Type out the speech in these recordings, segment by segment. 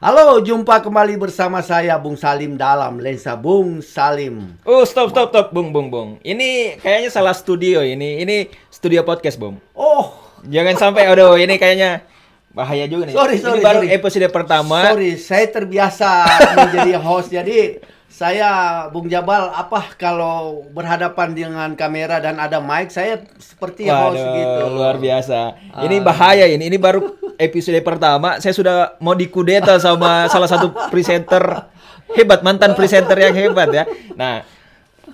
Halo, jumpa kembali bersama saya Bung Salim dalam lensa Bung Salim. Oh, stop, stop, stop, Bung, Bung, Bung. Ini kayaknya salah studio ini. Ini studio podcast, Bung. Oh, Jangan sampai, aduh, ini kayaknya bahaya juga nih. Sorry, ini sorry, baru sorry. episode pertama. sorry, saya terbiasa menjadi host. Jadi saya Bung Jabal, apa kalau berhadapan dengan kamera dan ada mic, saya seperti host Waduh, gitu. luar biasa. Ini Ah. bahaya ini. Ini baru episode pertama. Saya sudah mau dikudeta sama salah satu presenter hebat, mantan presenter yang hebat ya. Nah,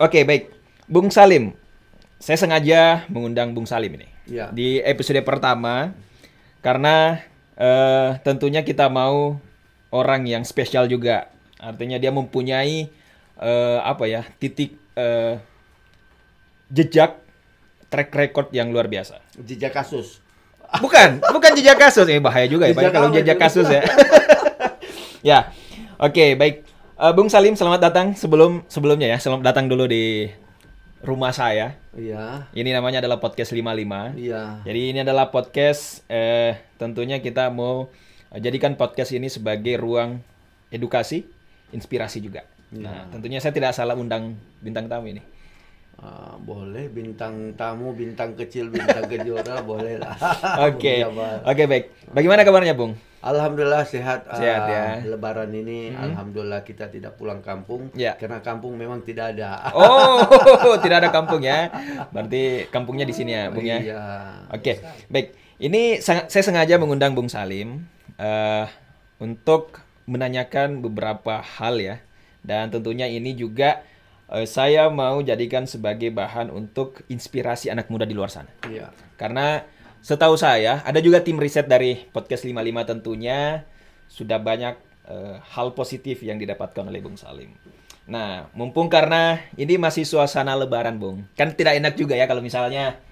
oke baik. Bung Salim, saya sengaja mengundang Bung Salim ini Ya. di episode pertama karena eh, tentunya kita mau orang yang spesial juga. Artinya dia mempunyai eh, apa ya titik eh, jejak track record yang luar biasa. Jejak kasus. Bukan, bukan jejak kasus. Eh bahaya juga ya, Jejak kalau jejak kasus ya. ya. Oke, baik. Eh, Bung Salim, selamat datang sebelum sebelumnya ya. Selamat datang dulu di rumah saya. Iya, Ini namanya adalah podcast 55. iya. Jadi ini adalah podcast eh tentunya kita mau jadikan podcast ini sebagai ruang edukasi, inspirasi juga. Nah, tentunya saya tidak salah undang bintang tamu ini. Ah, boleh bintang tamu, bintang kecil, bintang kejora, boleh lah. Oke. Jabal. Oke, baik. Bagaimana kabarnya, Bung? Alhamdulillah sehat. Sehat, Ah, ya. Lebaran ini, alhamdulillah kita tidak pulang kampung Ya. karena kampung memang tidak ada. Oh, tidak ada kampung ya. Berarti kampungnya di sini ya, Bung ya. Iya. Oke, baik. Ini saya sengaja mengundang Bung Salim eh, untuk menanyakan beberapa hal ya. Dan tentunya ini juga eh, saya mau jadikan sebagai bahan untuk inspirasi anak muda di luar sana. Iya. Karena setahu saya ada juga tim riset dari podcast 55 tentunya sudah banyak eh, hal positif yang didapatkan oleh Bung Salim. Nah, mumpung karena ini masih suasana lebaran, Bung. Kan tidak enak juga ya kalau misalnya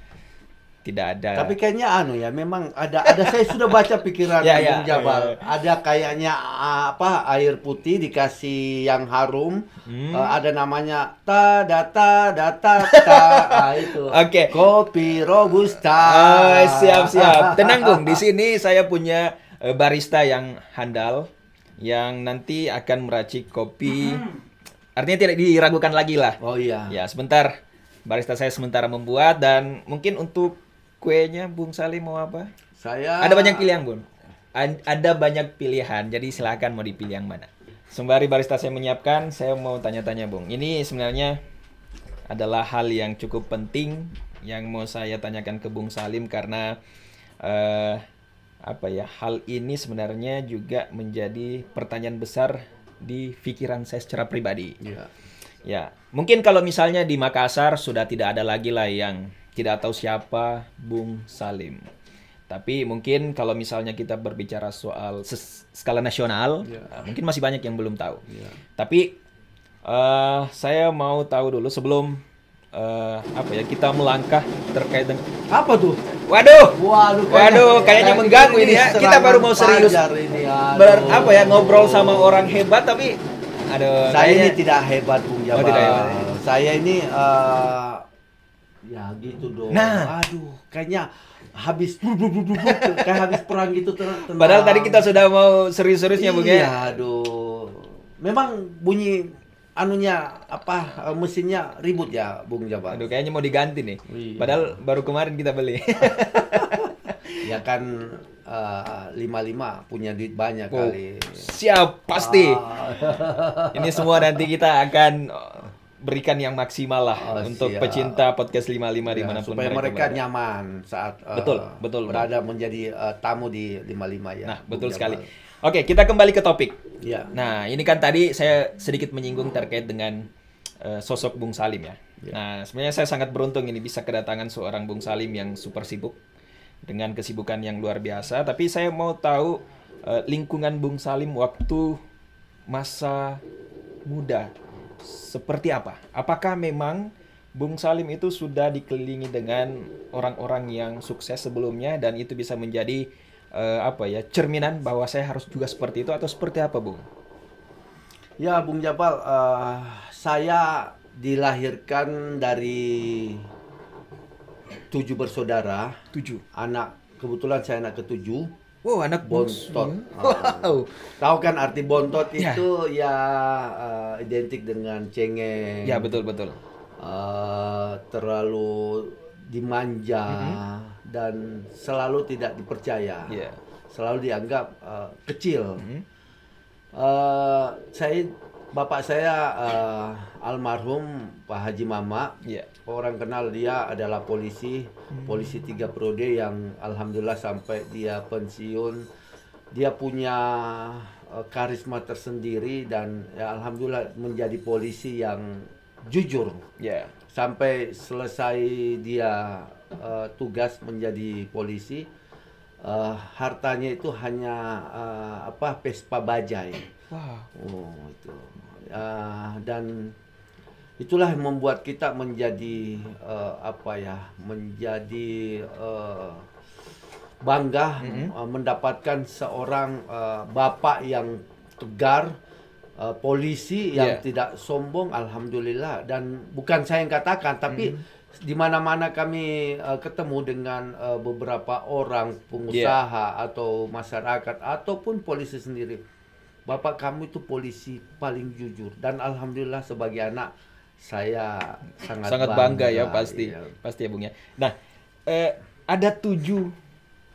tidak ada Tapi kayaknya anu ya, memang ada ada saya sudah baca pikiran Ya, ya, Jabal. ya, Ada kayaknya apa air putih dikasih yang harum. Hmm. Eh, ada namanya ta data data ta ah, itu. Oke. Kopi robusta. Ah, siap siap. Tenang Bung, di sini saya punya eh, barista yang handal yang nanti akan meracik kopi. Artinya tidak diragukan lagi lah. Oh iya. Ya, sebentar. Barista saya sementara membuat dan mungkin untuk kuenya Bung Salim mau apa? Saya Ada banyak pilihan, Bun. Ad- Ada banyak pilihan, jadi silakan mau dipilih yang mana. Sembari barista saya menyiapkan, saya mau tanya-tanya, Bung. Ini sebenarnya adalah hal yang cukup penting yang mau saya tanyakan ke Bung Salim karena eh, apa ya? Hal ini sebenarnya juga menjadi pertanyaan besar di pikiran saya secara pribadi. Iya. Ya, mungkin kalau misalnya di Makassar sudah tidak ada lagi lah yang tidak tahu siapa Bung Salim. Tapi mungkin kalau misalnya kita berbicara soal skala nasional, Ya. eh, mungkin masih banyak yang belum tahu. Iya. Tapi eh, saya mau tahu dulu sebelum eh, apa ya kita melangkah terkait dengan Apa tuh? Waduh, Waduh, Waduh, kayaknya mengganggu ini ya. Kita baru mau serius. Ini, aduh. ber apa ya ngobrol sama orang hebat tapi aduh Saya ini kayaknya- tidak hebat Bung Jabal. Oh, tidak hebat. Saya ini eh, ya gitu dong. Nah. aduh, kayaknya habis kayak habis perang gitu tenang. Padahal tadi kita sudah mau serius-seriusnya Bung Iya, ya. aduh. Memang bunyi anunya apa mesinnya ribut ya Bung Jabal. Aduh kayaknya mau diganti nih. Iya. Padahal baru kemarin kita beli. Ya kan eh, lima-lima punya duit banyak Oh, kali. Siap, pasti. Ah. Ini semua nanti kita akan uh, berikan yang maksimal lah Oh, untuk siap. pecinta podcast 55 Ya, di mana pun supaya mereka berada. nyaman saat Betul, betul, berada menjadi eh, tamu di 55 ya. Nah, Bung betul Jabal. sekali. Oke, kita kembali ke topik. Ya. Nah, ini kan tadi saya sedikit menyinggung terkait dengan uh, sosok Bung Salim ya. Nah, sebenarnya saya sangat beruntung ini bisa kedatangan seorang Bung Salim yang super sibuk dengan kesibukan yang luar biasa. Tapi saya mau tahu uh, lingkungan Bung Salim waktu masa muda seperti apa? Apakah memang Bung Salim itu sudah dikelilingi dengan orang-orang yang sukses sebelumnya dan itu bisa menjadi eh, apa ya cerminan bahwa saya harus juga seperti itu atau seperti apa, Bung? Ya, Bung Jabal, eh, saya dilahirkan dari tujuh bersaudara. Tujuh. Anak kebetulan saya anak ketujuh. Wow, anak bontot. Wow. Tahu kan arti bontot Ya. itu ya eh, identik dengan cengeng. Ya, betul betul. eh, terlalu dimanja dan selalu tidak dipercaya. Iya. Selalu dianggap eh, kecil. Mhm. Eh, saya bapak saya eh, almarhum Pak Haji Mama. Iya. Orang kenal dia adalah polisi, polisi tiga periode yang alhamdulillah sampai dia pensiun, dia punya eh, karisma tersendiri dan ya alhamdulillah menjadi polisi yang jujur Ya. sampai selesai dia eh, tugas menjadi polisi eh, hartanya itu hanya eh, apa Vespa bajai. Wow. Oh itu Ah, dan itulah yang membuat kita menjadi eh, apa ya menjadi eh, bangga eh, mendapatkan seorang eh, bapak yang tegar eh, polisi yang Yeah. tidak sombong alhamdulillah. Dan bukan saya yang katakan tapi di mana-mana kami eh, ketemu dengan eh, beberapa orang pengusaha atau masyarakat ataupun polisi sendiri Bapak kamu itu polisi paling jujur dan alhamdulillah sebagai anak saya sangat, Sangat bangga ya pasti. Iya. Pasti ya, Bung ya. Nah, eh, ada tujuh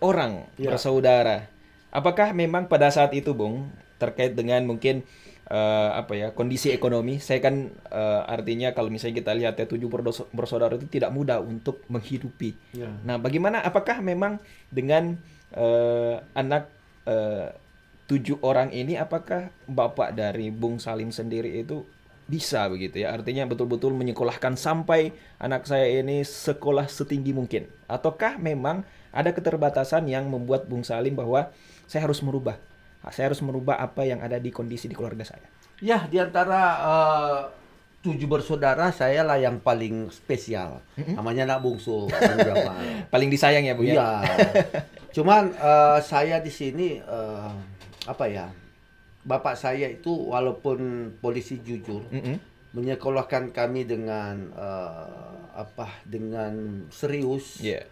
orang Ya. bersaudara. Apakah memang pada saat itu, Bung, terkait dengan mungkin eh, apa ya kondisi ekonomi? Saya kan eh, artinya kalau misalnya kita lihat ya tujuh bersaudara itu tidak mudah untuk menghidupi. Ya. Nah, bagaimana? Apakah memang dengan eh, anak eh, tujuh orang ini, apakah bapak dari Bung Salim sendiri itu bisa begitu ya? Artinya betul-betul menyekolahkan sampai anak saya ini sekolah setinggi mungkin, ataukah memang ada keterbatasan yang membuat Bung Salim bahwa saya harus merubah, saya harus merubah apa yang ada di kondisi di keluarga saya. Ya, di antara eh, tujuh bersaudara saya lah yang paling spesial. Namanya anak bungsu. Paling disayang ya, Bung ya? Iya. Cuman eh, saya di sini eh, apa ya? Bapak saya itu walaupun polisi jujur Mm-mm. menyekolahkan kami dengan eh, apa? Dengan serius. Iya.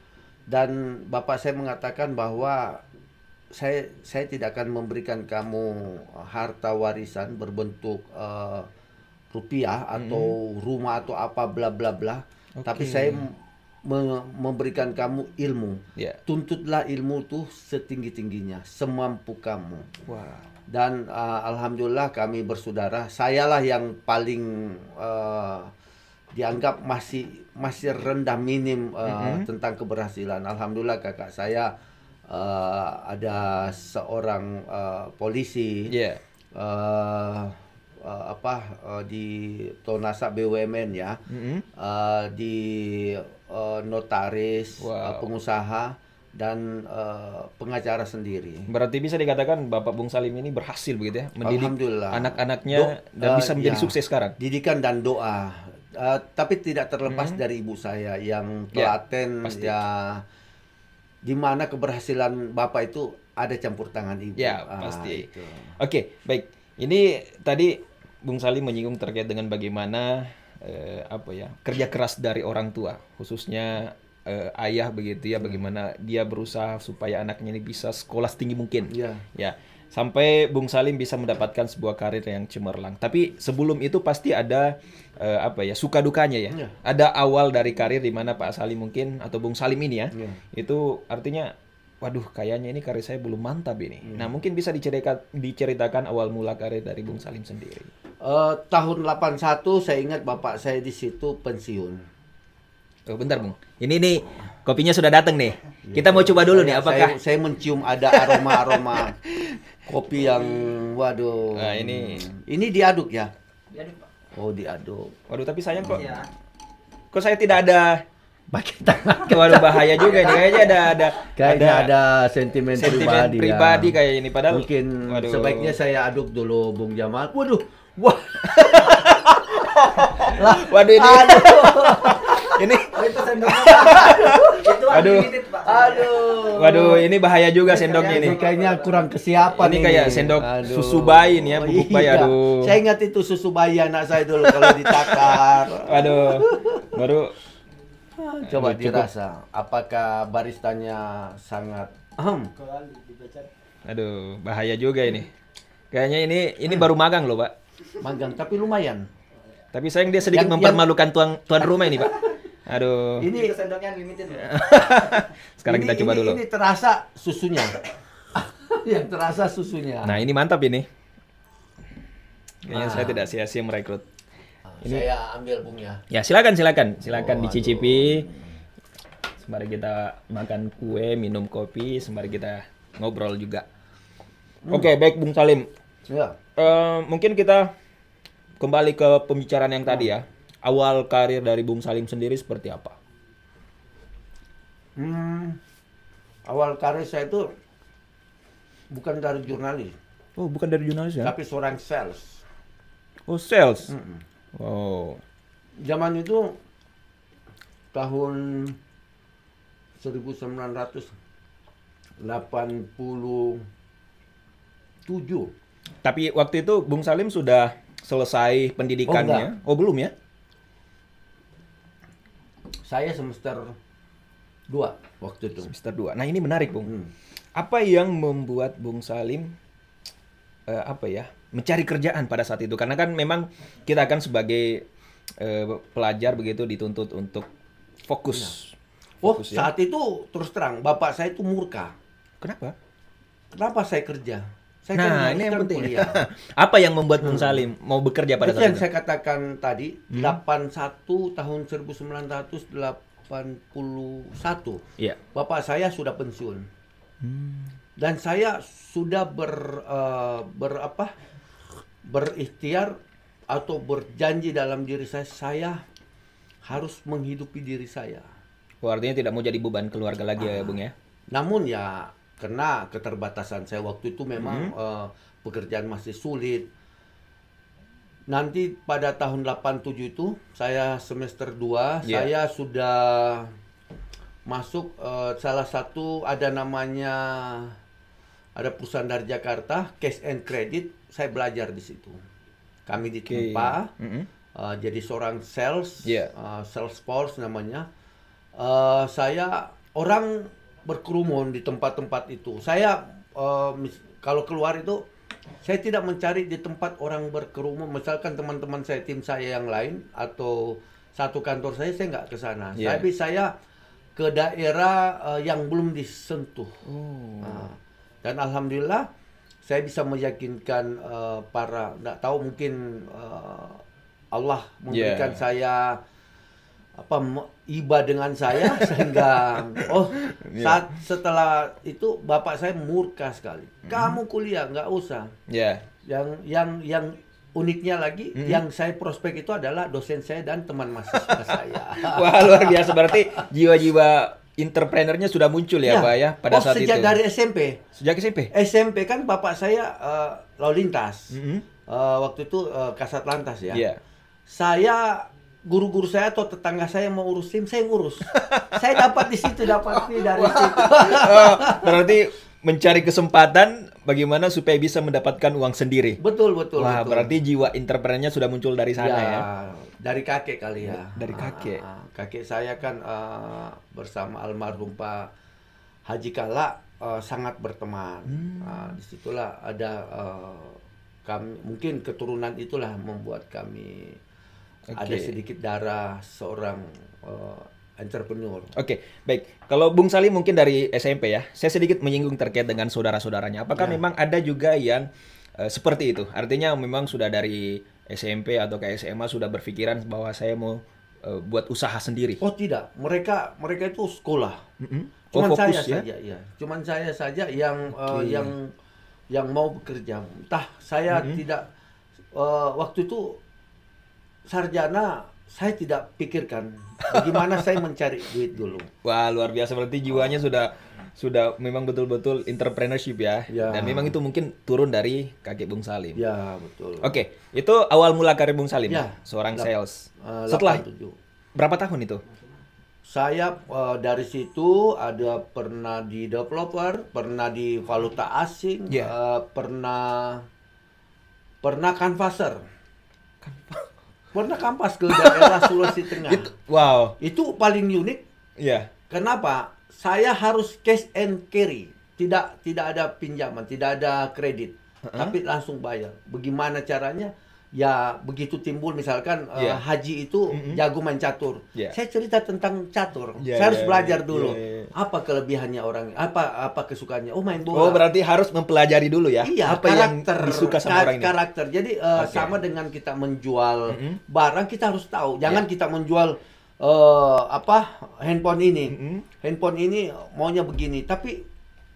Dan bapak saya mengatakan bahwa saya saya tidak akan memberikan kamu harta warisan berbentuk eh, rupiah atau rumah atau apa bla bla bla. Tapi Oke. saya memberikan kamu ilmu. Iya. Tuntutlah ilmu tuh setinggi tingginya, semampu kamu. Wah. Dan uh, alhamdulillah kami bersaudara. Sayalah yang paling uh, dianggap masih masih rendah minim uh, tentang keberhasilan. Alhamdulillah kakak saya uh, ada seorang uh, polisi Iya. uh, uh, apa uh, di Tonasa BUMN ya. Mm-mm. Uh, di uh, notaris, Wow. uh, pengusaha dan uh, pengacara sendiri. Berarti bisa dikatakan Bapak Bung Salim ini berhasil begitu ya mendidik anak-anaknya dan eh, bisa menjadi ya. sukses sekarang. Didikan dan doa. Eh, tapi tidak terlepas dari ibu saya yang Hmm. Ya, telaten pasti. ya di mana keberhasilan bapak itu ada campur tangan ibu. Ya, Ah, pasti. itu. Oke, baik. Ini tadi Bung Salim menyinggung terkait dengan bagaimana eh, apa ya kerja keras dari orang tua, khususnya eh, ayah begitu ya, bagaimana dia berusaha supaya anaknya ini bisa sekolah setinggi mungkin. Ya. Ya, sampai Bung Salim bisa mendapatkan sebuah karir yang cemerlang. Tapi sebelum itu pasti ada eh, apa ya suka dukanya ya. Iya. Ada awal dari karir di mana Pak Salim mungkin atau Bung Salim ini ya. Iya. Itu artinya waduh kayaknya ini karir saya belum mantap ini. Iya. Nah, mungkin bisa diceritakan diceritakan awal mula karir dari Bung Salim sendiri. Eh, tahun 81 saya ingat bapak saya di situ pensiun. Oh, bentar, Bung. Ini nih kopinya sudah datang nih. Kita mau coba dulu nih Saya- apakah saya, saya mencium ada aroma-aroma kopi yang waduh. Nah, ini- ini diaduk ya? Jadi Pak. Oh, diaduk. Waduh, tapi sayang kok. Iya. Kok saya tidak ada Pakai tangan. Waduh bahaya juga nih. Kayaknya ada ada Kayaknya ada, sentimen, sentimen pribadi, pribadi, ya. kayak ini padahal Mungkin waduh. sebaiknya saya aduk dulu Bung Jamal. Waduh. Wah. Waduh ini ini Oh, itu sendoknya. itu Aduh. Pak. Aduh. waduh ini bahaya juga sendoknya ini. Ini kayaknya kurang kesiapan Ini kayak sendok susu bayi nih ya, bubuk bayi, iya. aduh. Saya ingat itu susu bayi anak saya dulu kalau ditakar. Waduh. Baru Coba Aduh, cukup. dirasa apakah baristanya sangat Ahem. Aduh, bahaya juga ini. Kayaknya ini ini baru magang loh, Pak. Magang tapi lumayan. Tapi sayang dia sedikit Yang- mempermalukan tuan tuan rumah ini, Pak. Aduh. Ini Ini sendoknya limited. Sekarang ini- kita coba ini- dulu. Ini terasa susunya. Yang terasa susunya. Nah, ini mantap ini. Kayaknya Ah. saya tidak sia-sia merekrut. Saya ambil bungnya. Ya, silakan silakan. Silakan Oh, dicicipi. Sembari kita makan kue, minum kopi, sembari kita ngobrol juga. Oke, baik Bung Salim. Ya. Eh, mungkin kita kembali ke pembicaraan yang tadi ya. Awal karir dari Bung Salim sendiri seperti apa? Hmm, awal karir saya itu bukan dari jurnalis, Oh, bukan dari jurnalis ya? tapi seorang sales. Oh, sales. Mm-mm. Oh. Zaman itu tahun 1987. Tapi waktu itu Bung Salim sudah selesai pendidikannya. Oh, belum ya? Saya semester 2 waktu itu. Semester 2. Nah, ini menarik, Bung. Hmm. Apa yang membuat Bung Salim eh, apa ya? mencari kerjaan pada saat itu? Karena kan memang kita kan sebagai eh, pelajar begitu dituntut untuk fokus. Oh, Fokus ya. saat itu terus terang bapak saya itu murka. Kenapa? Kenapa saya kerja? Saya kan nah, ini yang penting. kuliah. apa yang membuat Bung Salim mau bekerja pada Itu saat yang itu? saya katakan tadi, Hmm. 81 tahun 1981. Iya. Bapak saya sudah pensiun. Hmm. Dan saya sudah ber eh, ber apa? berikhtiar atau berjanji dalam diri saya saya harus menghidupi diri saya. Oh, artinya tidak mau jadi beban keluarga lagi ya, Bung ya? Namun ya karena keterbatasan saya waktu itu memang Hmm. eh, pekerjaan masih sulit. Nanti pada tahun 87 itu saya semester 2 Iya. saya sudah masuk eh, salah satu ada namanya ada perusahaan dari Jakarta Cash and Credit saya belajar di situ. Kami ditempa Mm-mm. eh, jadi seorang sales Iya. eh, sales force namanya. Eh, saya orang berkerumun di tempat-tempat itu. Saya mis- kalau keluar itu saya tidak mencari di tempat orang berkerumun. Misalkan teman-teman saya, tim saya yang lain atau satu kantor saya, saya nggak ke sana. Iya. Tapi saya ke daerah eh, yang belum disentuh. Oh. Nah, dan alhamdulillah saya bisa meyakinkan eh, para nggak tahu mungkin eh, Allah memberikan Yeah. saya apa iba dengan saya sehingga oh Yeah. saat setelah itu bapak saya murka sekali. Hmm. Kamu kuliah nggak usah. Ya. Yang yang yang uniknya lagi Hmm. yang saya prospek itu adalah dosen saya dan teman mahasiswa saya. Wah, luar biasa berarti jiwa-jiwa entrepreneurnya sudah muncul ya, Pak ya pada oh, saat sejak itu. dari SMP. Sejak SMP. SMP kan bapak saya eh, lalu lintas. Mhm. Eh, waktu itu eh, kasat lantas ya. Iya. Saya guru-guru saya atau tetangga saya mau urus SIM, saya ngurus. saya dapat di situ dapat fee dari situ. Berarti mencari kesempatan bagaimana supaya bisa mendapatkan uang sendiri. betul betul. Wah, betul. berarti jiwa entrepreneurnya sudah muncul dari sana ya. Dari kakek kali ya. Dari kakek. Ah, ah. kakek saya kan eh, bersama almarhum Pak Haji Kala eh, sangat berteman. Hmm. Ah, di situlah ada eh, kami mungkin keturunan itulah membuat kami ada Oke. sedikit darah seorang eh, entrepreneur. Oke, baik. Kalau Bung Salim mungkin dari SMP ya, saya sedikit menyinggung terkait dengan saudara-saudaranya. Apakah Ya. memang ada juga yang eh, seperti itu? Artinya memang sudah dari SMP atau ke SMA sudah berpikiran bahwa saya mau eh, buat usaha sendiri. Oh tidak, mereka mereka itu sekolah. Mm-mm. Oh, Cuman fokus saya ya? saja, ya. Cuman saya saja yang eh, Oke. yang yang mau bekerja. Entah saya Mhm. tidak eh, waktu itu sarjana saya tidak pikirkan bagaimana saya mencari duit dulu. Wah, luar biasa berarti jiwanya sudah sudah memang betul-betul entrepreneurship ya. Ya. Dan memang itu mungkin turun dari kakek Bung Salim. Ya betul. Oke, itu awal mula karir Bung Salim, Ya. seorang Lap- sales. Eh, Setelah 87. berapa tahun itu? Saya eh, dari situ ada pernah di developer, pernah di valuta asing, Ya. eh, pernah pernah canvasser. Pernah kampas ke daerah Sulawesi Tengah. Itu, wow, Itu paling unik. ya. Kenapa? Saya harus cash and carry. tidak tidak ada pinjaman, tidak ada kredit, tapi langsung bayar. Bagaimana caranya? Ya begitu timbul misalkan eh, Iya. haji itu jago main catur. Iya. Saya cerita tentang catur. Iya, Saya harus iya, belajar iya, dulu. iya, iya. Apa kelebihannya orang? Apa apa kesukaannya? Oh main Oh, bola. berarti harus mempelajari dulu ya. Iya, apa yang karakter, disuka sama orang ini. karakter. Jadi eh, Oke. sama dengan kita menjual Mhm. barang, kita harus tahu. Jangan Iya. kita menjual eh, apa handphone ini. Mhm. Handphone ini maunya begini, tapi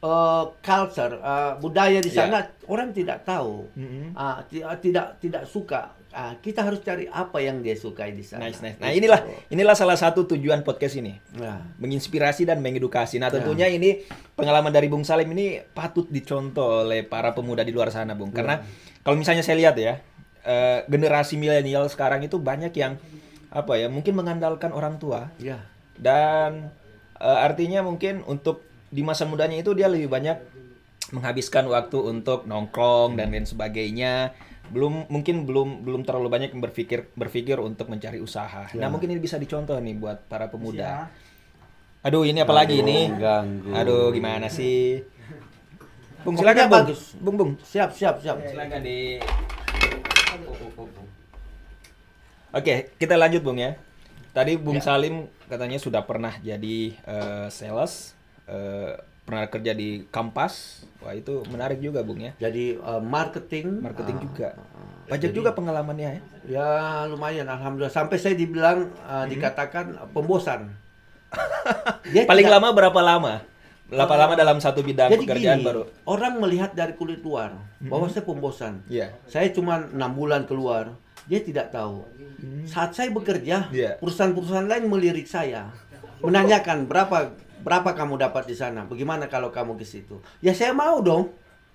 eh, culture, eh, budaya di Iya. sana orang tidak tahu. Mhm. Ah, ti- ah, tidak tidak suka. Ah, kita harus cari apa yang dia sukai di sana. Nice, nice. Nah, Gitu. inilah inilah salah satu tujuan podcast ini. Ya. menginspirasi dan mengedukasi. Nah, Ya. tentunya ini pengalaman dari Bung Salim ini patut dicontoh oleh para pemuda di luar sana, Bung. Karena kalau misalnya saya lihat ya, eh, generasi milenial sekarang itu banyak yang apa ya, mungkin mengandalkan orang tua Ya. dan eh, artinya mungkin untuk di masa mudanya itu dia lebih banyak menghabiskan waktu untuk nongkrong dan lain sebagainya. Belum mungkin belum belum terlalu banyak yang berpikir berpikir untuk mencari usaha. Nah, Ya. mungkin ini bisa dicontoh nih buat para pemuda. Siap. Aduh, ini apa lagi Aduh, ini? ganggu. Aduh, gimana sih? Bung, silakan Bung. bagus. Bung, Bung. Siap, siap, siap. Silakan di Oke, kita lanjut Bung ya. Tadi Bung Ya. Salim katanya sudah pernah jadi eh, sales, eh, pernah kerja di Kampas. Wah, itu menarik juga Bung ya. Jadi eh, marketing, Marketing ah, juga. ah, Pajak jadi- juga pengalamannya ya. Ya lumayan, alhamdulillah. Sampai saya dibilang uh, dikatakan uh, pembosan. Dia Paling tidak- lama berapa lama? Berapa lama dalam satu bidang Jadi pekerjaan gini, baru? orang melihat dari kulit luar bahwa saya pembosan. Iya. Saya cuma enam bulan keluar, dia tidak tahu. Saat saya bekerja, Iya. perusahaan-perusahaan lain melirik saya, menanyakan berapa berapa kamu dapat di sana, bagaimana kalau kamu ke situ. Ya saya mau dong.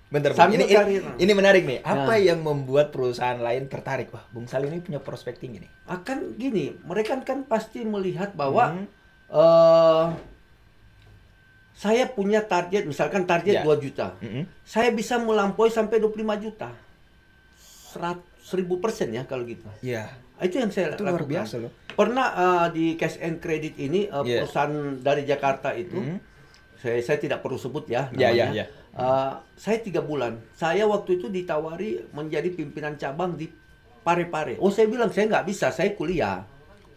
Bentar, Bung. Ini, ini, ini menarik nih. Apa Nah. yang membuat perusahaan lain tertarik? Wah, Bung Salim ini punya prospek tinggi nih. Akan gini, mereka kan pasti melihat bahwa Mhm. eh saya punya target, misalkan target Ya. 2 juta. Mm-mm. Saya bisa melampaui sampai 25 juta. Serat, 1000 persen ya kalau gitu. Iya. Itu yang saya Itu luar lakukan. biasa loh. Pernah eh, di cash and credit ini eh, Iya. perusahaan dari Jakarta itu, Mhm. saya saya tidak perlu sebut ya Ya, ya, namanya. ya. Eh, saya tiga bulan. Saya waktu itu ditawari menjadi pimpinan cabang di Parepare. Oh saya bilang saya nggak bisa, saya kuliah.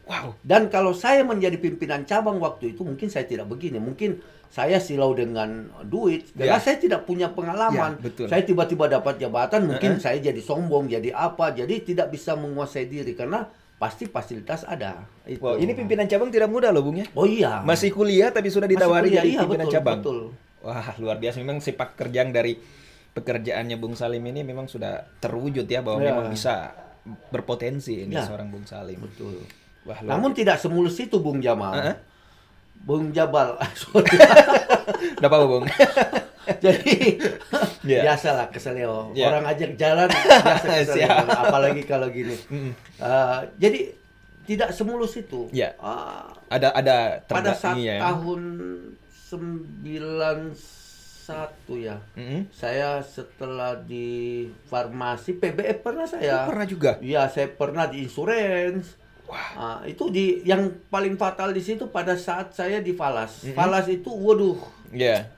Wow. Dan kalau saya menjadi pimpinan cabang waktu itu mungkin saya tidak begini. Mungkin saya silau dengan duit karena Ya. saya tidak punya pengalaman. Ya, betul. Saya tiba-tiba dapat jabatan mungkin Uh-uh. saya jadi sombong, jadi apa. Jadi tidak bisa menguasai diri karena pasti fasilitas ada. Itu. Wow, ini pimpinan cabang tidak mudah loh, Bung ya. Oh iya. Masih kuliah tapi sudah ditawari kuliah, jadi iya, pimpinan betul, cabang. betul. Wah, luar biasa memang sepak kerjaan dari pekerjaannya Bung Salim ini memang sudah terwujud ya bahwa Ya. memang bisa berpotensi ini Ya. seorang Bung Salim. Betul. Wah, Namun tidak semulus itu Bung Jamal. Uh-uh. Bung Jabal. Sorry. Udah apa, Bung? Jadi Iya. biasalah keselio. Iya. Orang ajak jalan biasa keselio. Siap. Apalagi kalau gini. Mm-mm. Eh, jadi tidak semulus itu. Iya. Ah, Ada ada pada saat ya. tahun 91 ya. Mm-mm. Saya setelah di farmasi PBF pernah saya. Oh, pernah juga. Iya, saya pernah di insurance. Wah. Ah, itu di yang paling fatal di situ pada saat saya di Falas. Mm-mm. Falas itu waduh Iya.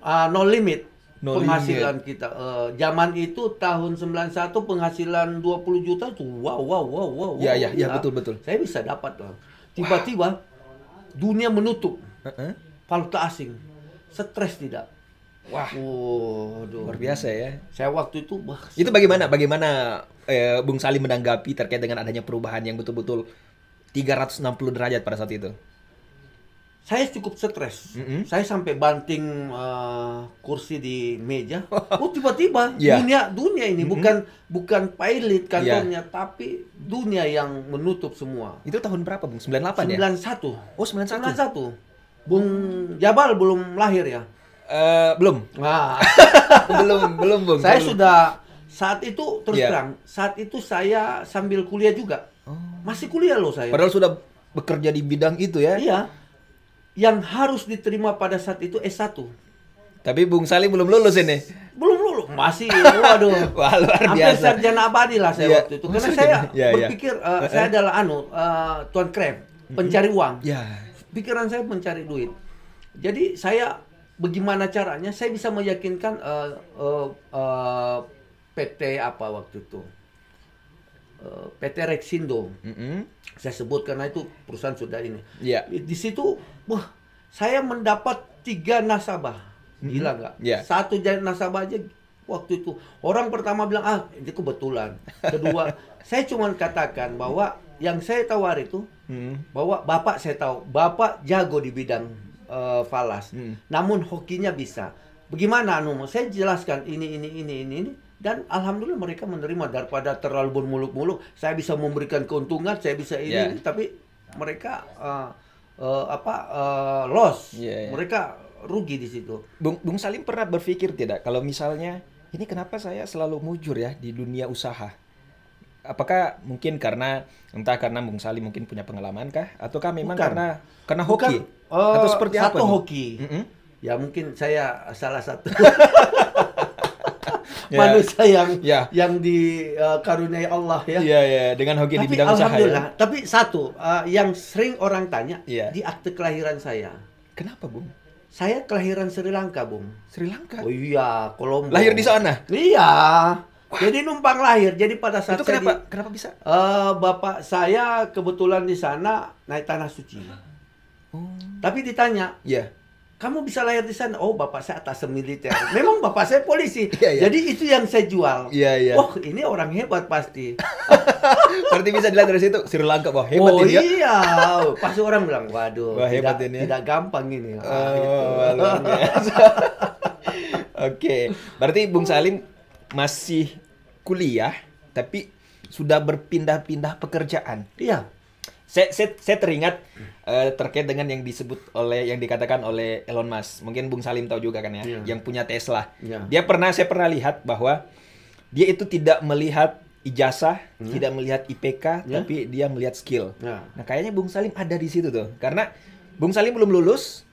ah, no limit No penghasilan kita. Eh, zaman itu tahun 91 penghasilan 20 juta itu wow wow wow wow. Iya, wow, iya, iya, betul, betul. Saya bisa dapat lah. Tiba-tiba dunia menutup Uh-uh. valuta asing. Stres tidak. Wah, Waduh. luar biasa ya. Saya waktu itu wah, Itu bagaimana bagaimana eh, Bung Salim menanggapi terkait dengan adanya perubahan yang betul-betul 360 derajat pada saat itu? saya cukup stres. Mm-mm. Saya sampai banting eh, kursi di meja. Oh tiba-tiba Iya. dunia dunia ini Mm-mm. bukan bukan pilot Iya. kantornya tapi dunia yang menutup semua. Itu tahun berapa, Bung? 98 ya? 91. Oh, 91. 91. Bung Jabal belum lahir ya. Eh, belum. Nah, belum, belum, Bung. saya Belum. sudah saat itu terus Iya. terang, saat itu saya sambil kuliah juga. Oh. Masih kuliah loh saya. Padahal sudah bekerja di bidang itu ya. Iya. Yang harus diterima pada saat itu S1. Tapi Bung Salim belum lulus ini. Belum lulus, masih waduh. Wah, luar Hampir biasa. sarjana abadi lah saya Iya. waktu itu. Karena sarjana. saya Iya, iya. berpikir eh, saya adalah anu eh, tuan krep, pencari uang. Ya. Pikiran saya mencari duit. Jadi saya bagaimana caranya saya bisa meyakinkan eh, eh, eh, PT apa waktu itu Eh, PT Rexindo Mm-mm. saya sebut karena itu perusahaan sudah ini Iya. di situ wah saya mendapat tiga nasabah gila nggak Iya. satu jadi nasabah aja waktu itu orang pertama bilang ah ini kebetulan kedua saya cuma katakan bahwa yang saya tawar itu Mm. bahwa bapak saya tahu bapak jago di bidang eh, falas. Hmm. namun hokinya bisa. Bagaimana anu saya jelaskan ini ini ini ini ini dan alhamdulillah mereka menerima. Daripada terlalu bermuluk-muluk saya bisa memberikan keuntungan saya bisa ini, ini, tapi mereka eh, eh, apa eh, loss. Ya, ya. mereka rugi di situ. Bung, Bung Salim pernah berpikir tidak? Kalau misalnya ini kenapa saya selalu mujur ya di dunia usaha? Apakah mungkin karena entah karena Bung Salim mungkin punya pengalaman kah? Ataukah memang Bukan. karena karena Bukan, eh, atau seperti apa? satu nih? hoki Mm-mm. ya mungkin saya salah satu Ya. manusia yang Ya. yang dikaruniai Allah ya Iya ya dengan hoki di tapi bidang usaha alhamdulillah, ya. tapi satu uh, yang sering orang tanya Iya. di akte kelahiran saya. Kenapa Bung? Saya kelahiran Sri Lanka, Bung. Sri Lanka. Oh iya, Kolombo. Lahir di sana. Iya. Jadi numpang lahir. Jadi pada saat Itu kenapa di- kenapa bisa? Eh, bapak saya kebetulan di sana naik tanah suci. Oh. Tapi ditanya, Iya. kamu bisa lahir di sana? Oh, bapak saya atas militer. Memang bapak saya polisi. Iya, iya. Jadi itu yang saya jual. Iya, iya. Wah, ini orang hebat pasti. Berarti bisa dilihat dari situ Sri Lanka wah hebat oh ini ya. iya, pasti orang bilang, waduh, Wah, hebat tidak, ini ya." tidak gampang ini. Ah, Oh, gitu. luar biasa. Oke, berarti Bung Salim masih kuliah tapi sudah berpindah-pindah pekerjaan. Iya, Saya, saya, saya teringat eh, terkait dengan yang disebut oleh yang dikatakan oleh Elon Musk. Mungkin Bung Salim tahu juga kan ya, Iya. yang punya Tesla. Iya. Dia pernah saya pernah lihat bahwa dia itu tidak melihat ijazah, Hmm. tidak melihat IPK, Ya. tapi dia melihat skill. Ya. Nah, kayaknya Bung Salim ada di situ tuh. Karena Bung Salim belum lulus,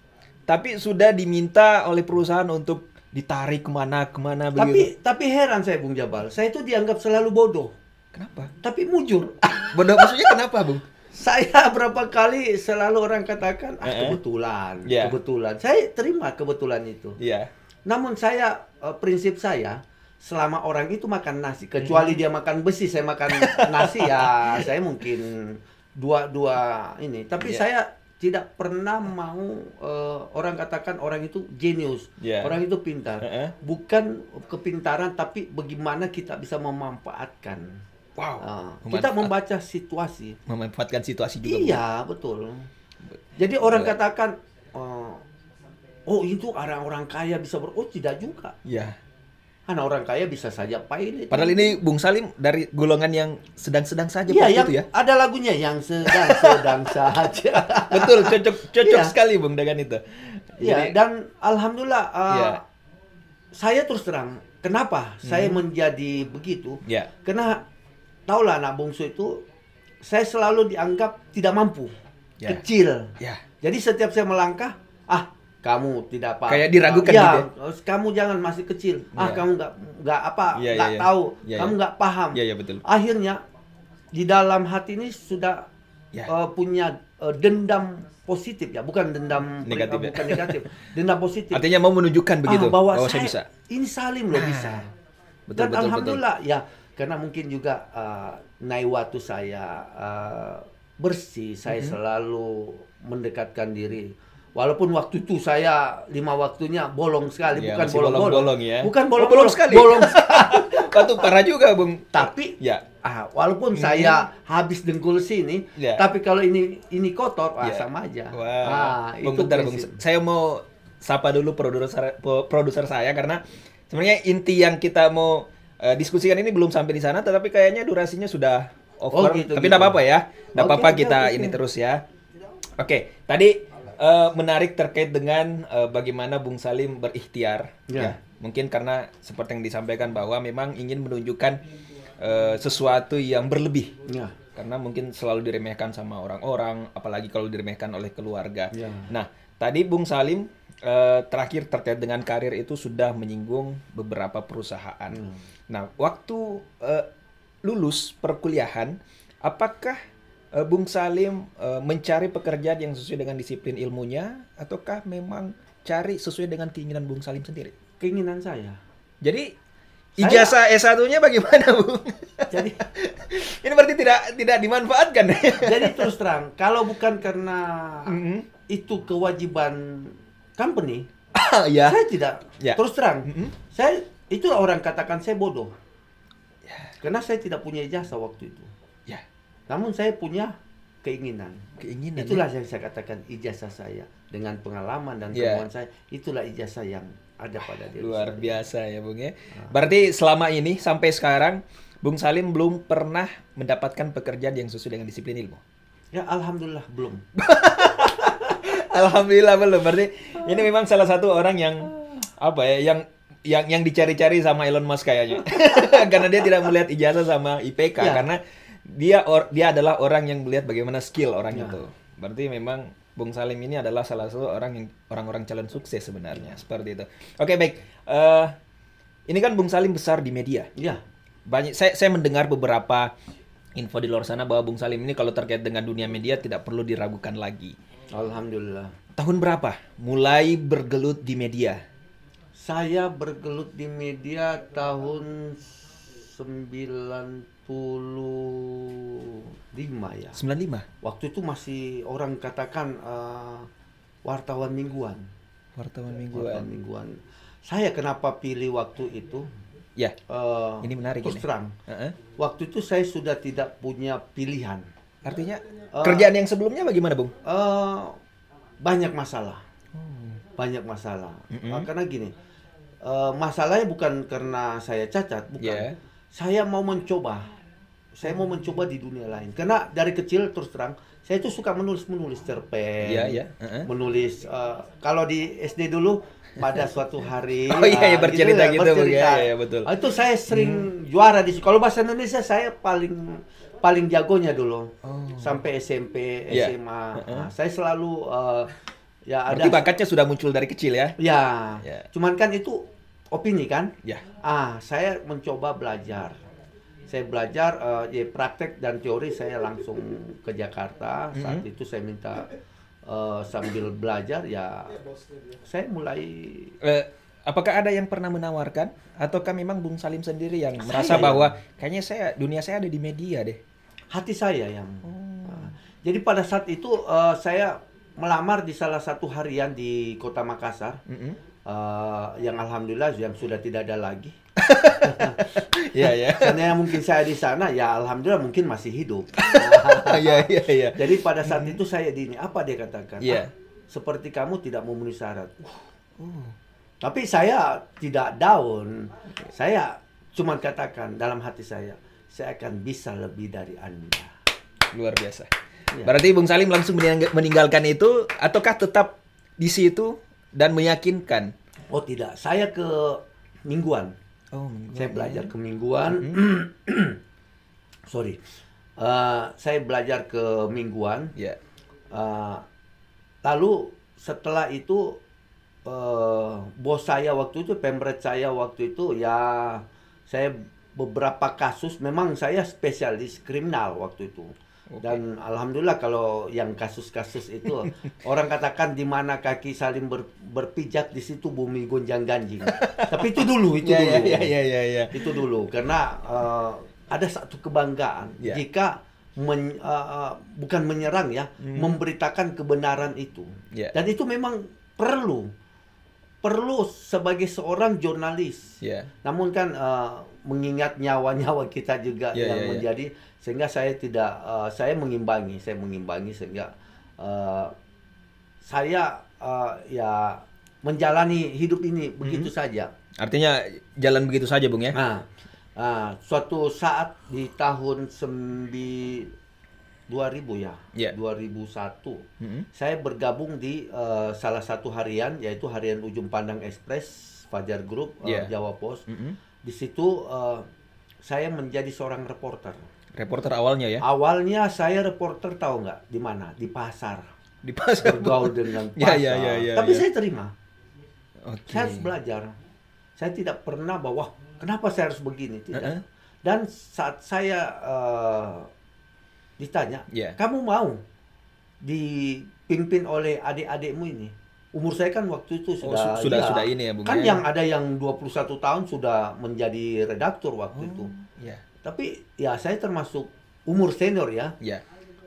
tapi sudah diminta oleh perusahaan untuk ditarik ke mana ke mana tapi begitu. tapi heran saya Bung Jabal, saya itu dianggap selalu bodoh, Kenapa? tapi mujur. Bodoh maksudnya kenapa, Bung? Saya berapa kali selalu orang katakan, ah Eh, eh. kebetulan, Iya. kebetulan. Saya terima kebetulan itu. Iya. Namun saya eh, prinsip saya selama orang itu makan nasi, kecuali dia makan besi, saya makan nasi ya, saya mungkin dua dua ini. Tapi Iya. saya tidak pernah mau eh, orang katakan orang itu jenius, Iya. orang itu pintar. Heeh. Bukan kepintaran, tapi bagaimana kita bisa memanfaatkan. Wow. Ah, kita membaca situasi. memanfaatkan situasi juga. Iya, betul. Jadi orang Betul. katakan, eh, oh itu orang-orang kaya bisa ber, oh tidak juga. Iya. Karena orang kaya bisa saja pilot. Padahal ini Bung Salim dari golongan yang sedang-sedang saja Iya, waktu yang itu ya. ada lagunya yang sedang-sedang saja. Betul, cocok cocok Iya. sekali Bung dengan itu. Iya, dan alhamdulillah eh, Iya. saya terus terang, kenapa saya Hmm. menjadi begitu? ya. Karena tahulah anak bungsu itu saya selalu dianggap tidak mampu, Ya. kecil. Ya. Jadi setiap saya melangkah, ah kamu tidak apa. Kayak diragukan ya, gitu kamu jangan masih kecil. Ah Iya. kamu nggak nggak apa, iya, nggak iya. tahu, Iya, kamu iya. nggak paham. Iya, iya betul. Akhirnya di dalam hati ini sudah Ya. eh, punya eh, dendam positif ya, bukan dendam Negatif eh, ya. bukan negatif, dendam positif. Artinya mau menunjukkan begitu Ah, bahwa bahwa saya, saya bisa. ini Salim loh bisa. Betul Dan betul betul. alhamdulillah ya karena mungkin juga uh, naiwatu saya uh, bersih, saya Mhm. selalu mendekatkan diri. Walaupun waktu itu saya lima waktunya bolong sekali, Ya, bukan bolong-bolong. bolong-bolong ya. Bukan Oh, bolong, bolong sekali. Bolong. Wah, itu parah juga, Bung. Tapi ya. ah, walaupun Hmm. saya habis dengkul sini, Ya. tapi kalau ini ini kotor, ah, Ya. sama aja. Wah. Ah, Bung, itu bentar, Bung. Saya mau sapa dulu produser produser saya karena sebenarnya inti yang kita mau eh, diskusikan ini belum sampai di sana tetapi kayaknya durasinya sudah over. Oh, gitu, tapi gitu. tidak apa-apa ya. Tidak apa-apa oke, kita oke. ini terus ya. Oke, tadi eh, menarik terkait dengan eh, bagaimana Bung Salim berikhtiar Ya. ya. Mungkin karena seperti yang disampaikan bahwa memang ingin menunjukkan eh, sesuatu yang berlebih Ya. karena mungkin selalu diremehkan sama orang-orang, apalagi kalau diremehkan oleh keluarga. Ya. Nah, tadi Bung Salim eh, terakhir terkait dengan karir itu sudah menyinggung beberapa perusahaan. Nah, waktu eh, lulus perkuliahan, apakah eh, Bung Salim eh, mencari pekerjaan yang sesuai dengan disiplin ilmunya ataukah memang cari sesuai dengan keinginan Bung Salim sendiri? Keinginan saya. Jadi Saya- ijazah S1-nya bagaimana, Bung? Jadi Ini berarti tidak tidak dimanfaatkan. jadi terus terang, kalau bukan karena Mhm. itu kewajiban company, ya. saya tidak. Ya. Terus terang, Mhm. saya itulah orang katakan saya bodoh. Karena saya tidak punya ijazah waktu itu. Ya, Namun saya punya keinginan. keinginan. Itulah ya. yang saya katakan ijazah saya dengan pengalaman dan Ya. kemauan saya. Itulah ijazah yang ada pada diri Luar saya. biasa ya, Bung ya. Berarti selama ini sampai sekarang Bung Salim belum pernah mendapatkan pekerjaan yang sesuai dengan disiplin ilmu. Ya alhamdulillah belum. Alhamdulillah belum. Berarti ini memang salah satu orang yang apa ya, yang yang yang dicari-cari sama Elon Musk kayaknya. karena dia tidak melihat ijazah sama IPK Ya. karena dia or- dia adalah orang yang melihat bagaimana skill orang Ya. itu. Berarti memang Bung Salim ini adalah salah satu orang yang orang-orang calon sukses sebenarnya seperti itu. Oke baik. Eh, ini kan Bung Salim besar di media. Ya. Banyak saya saya mendengar beberapa info di luar sana bahwa Bung Salim ini kalau terkait dengan dunia media tidak perlu diragukan lagi. Alhamdulillah. Tahun berapa mulai bergelut di media? Saya bergelut di media tahun 95 ya. 95. Waktu itu masih orang katakan eh, wartawan mingguan. Wartawan Wartawan mingguan. mingguan. Saya kenapa pilih waktu itu? Ya, Eh, Ini menarik Terus ini. terang, heeh. waktu itu saya sudah tidak punya pilihan. Artinya Eh, kerjaan yang sebelumnya bagaimana, Bung? Eh, banyak masalah. Banyak masalah. Mm-mm. Eh, karena gini, eh, masalahnya bukan karena saya cacat, bukan. Ya. Saya mau mencoba, saya mau mencoba di dunia lain. Karena dari kecil terus terang, saya itu suka menulis menulis cerpen, Iya, iya. Heeh. menulis. eh, kalau di SD dulu pada suatu hari, Oh iya, iya, ah, bercerita ya, gitu, bercerita. Iya, iya, betul. Ah, Itu saya sering juara di. Kalau bahasa Indonesia saya paling paling jagonya dulu. Oh. Sampai SMP, Iya. SMA, Heeh. Nah, saya selalu eh, ya ada. Berarti bakatnya sudah muncul dari kecil ya? Ya, Ya. cuman kan itu opini kan. Ya. Ah, saya mencoba belajar. Saya belajar eh, ya praktek dan teori saya langsung ke Jakarta. Saat Mhm. itu saya minta eh, sambil belajar ya saya mulai Eh, apakah ada yang pernah menawarkan ataukah memang Bung Salim sendiri yang Saya merasa yang- bahwa kayaknya saya dunia saya ada di media deh? hati saya yang Oh. Ah, jadi pada saat itu eh, saya melamar di salah satu harian di Kota Makassar Mm-mm. eh, yang alhamdulillah yang sudah tidak ada lagi. Iya, ya. Karena yang mungkin saya di sana ya alhamdulillah mungkin masih hidup. Iya, iya, iya. Jadi pada saat itu saya di ini apa dia katakan? Iya. "Ah, seperti kamu tidak memenuhi syarat. Uh. Tapi saya tidak down. Saya cuma katakan dalam hati saya, saya akan bisa lebih dari Anda. Luar biasa. Iya. Berarti Bung Salim langsung mening- meninggalkan itu ataukah tetap di situ dan meyakinkan? Oh tidak, saya ke mingguan. Oh, mingguan Saya ya. belajar ke mingguan. Sorry. Eh, saya belajar ke mingguan. Ya. Eh, lalu setelah itu eh, bos saya waktu itu, pemret saya waktu itu ya saya beberapa kasus memang saya spesialis kriminal waktu itu. Dan alhamdulillah kalau yang kasus-kasus itu orang katakan di mana kaki saling ber- berpijak di situ bumi gonjang ganjing. Tapi itu dulu, itu Ya, dulu. ya, ya, ya, ya. Itu dulu karena eh, ada satu kebanggaan Ya. jika men- eh, bukan menyerang ya, Hmm. memberitakan kebenaran itu. Ya. Dan itu memang perlu perlu sebagai seorang jurnalis. Ya. Namun kan eh, mengingat nyawa-nyawa kita juga Ya, yang ya, ya. menjadi sehingga saya tidak eh, saya mengimbangi, saya mengimbangi sehingga eh, saya eh, ya menjalani hidup ini begitu Hmm. saja. Artinya jalan begitu saja, Bung ya? Nah, ah, suatu saat di tahun sembi 2000 ya, Ya. 2001, Mm-mm. saya bergabung di eh, salah satu harian yaitu harian Ujung Pandang Express Fajar Group eh, Ya. Jawa Pos. Mm-mm. Di situ eh, saya menjadi seorang reporter. Reporter awalnya ya? Awalnya saya reporter tahu nggak di mana? Di pasar. Di pasar. Bergaul dengan Ya, pasar. ya, ya, ya, Tapi ya. saya terima. Oke. Saya harus belajar. Saya tidak pernah bahwa kenapa saya harus begini, tidak. Uh-uh. Dan saat saya eh, ditanya, Iya. kamu mau dipimpin oleh adik-adikmu ini? Umur saya kan waktu itu Oh, sudah su- sudah- iya. sudah ini ya, Bung, Kan ya? yang ada yang 21 tahun sudah menjadi redaktur waktu itu. Ya. Tapi ya saya termasuk umur senior ya. Ya.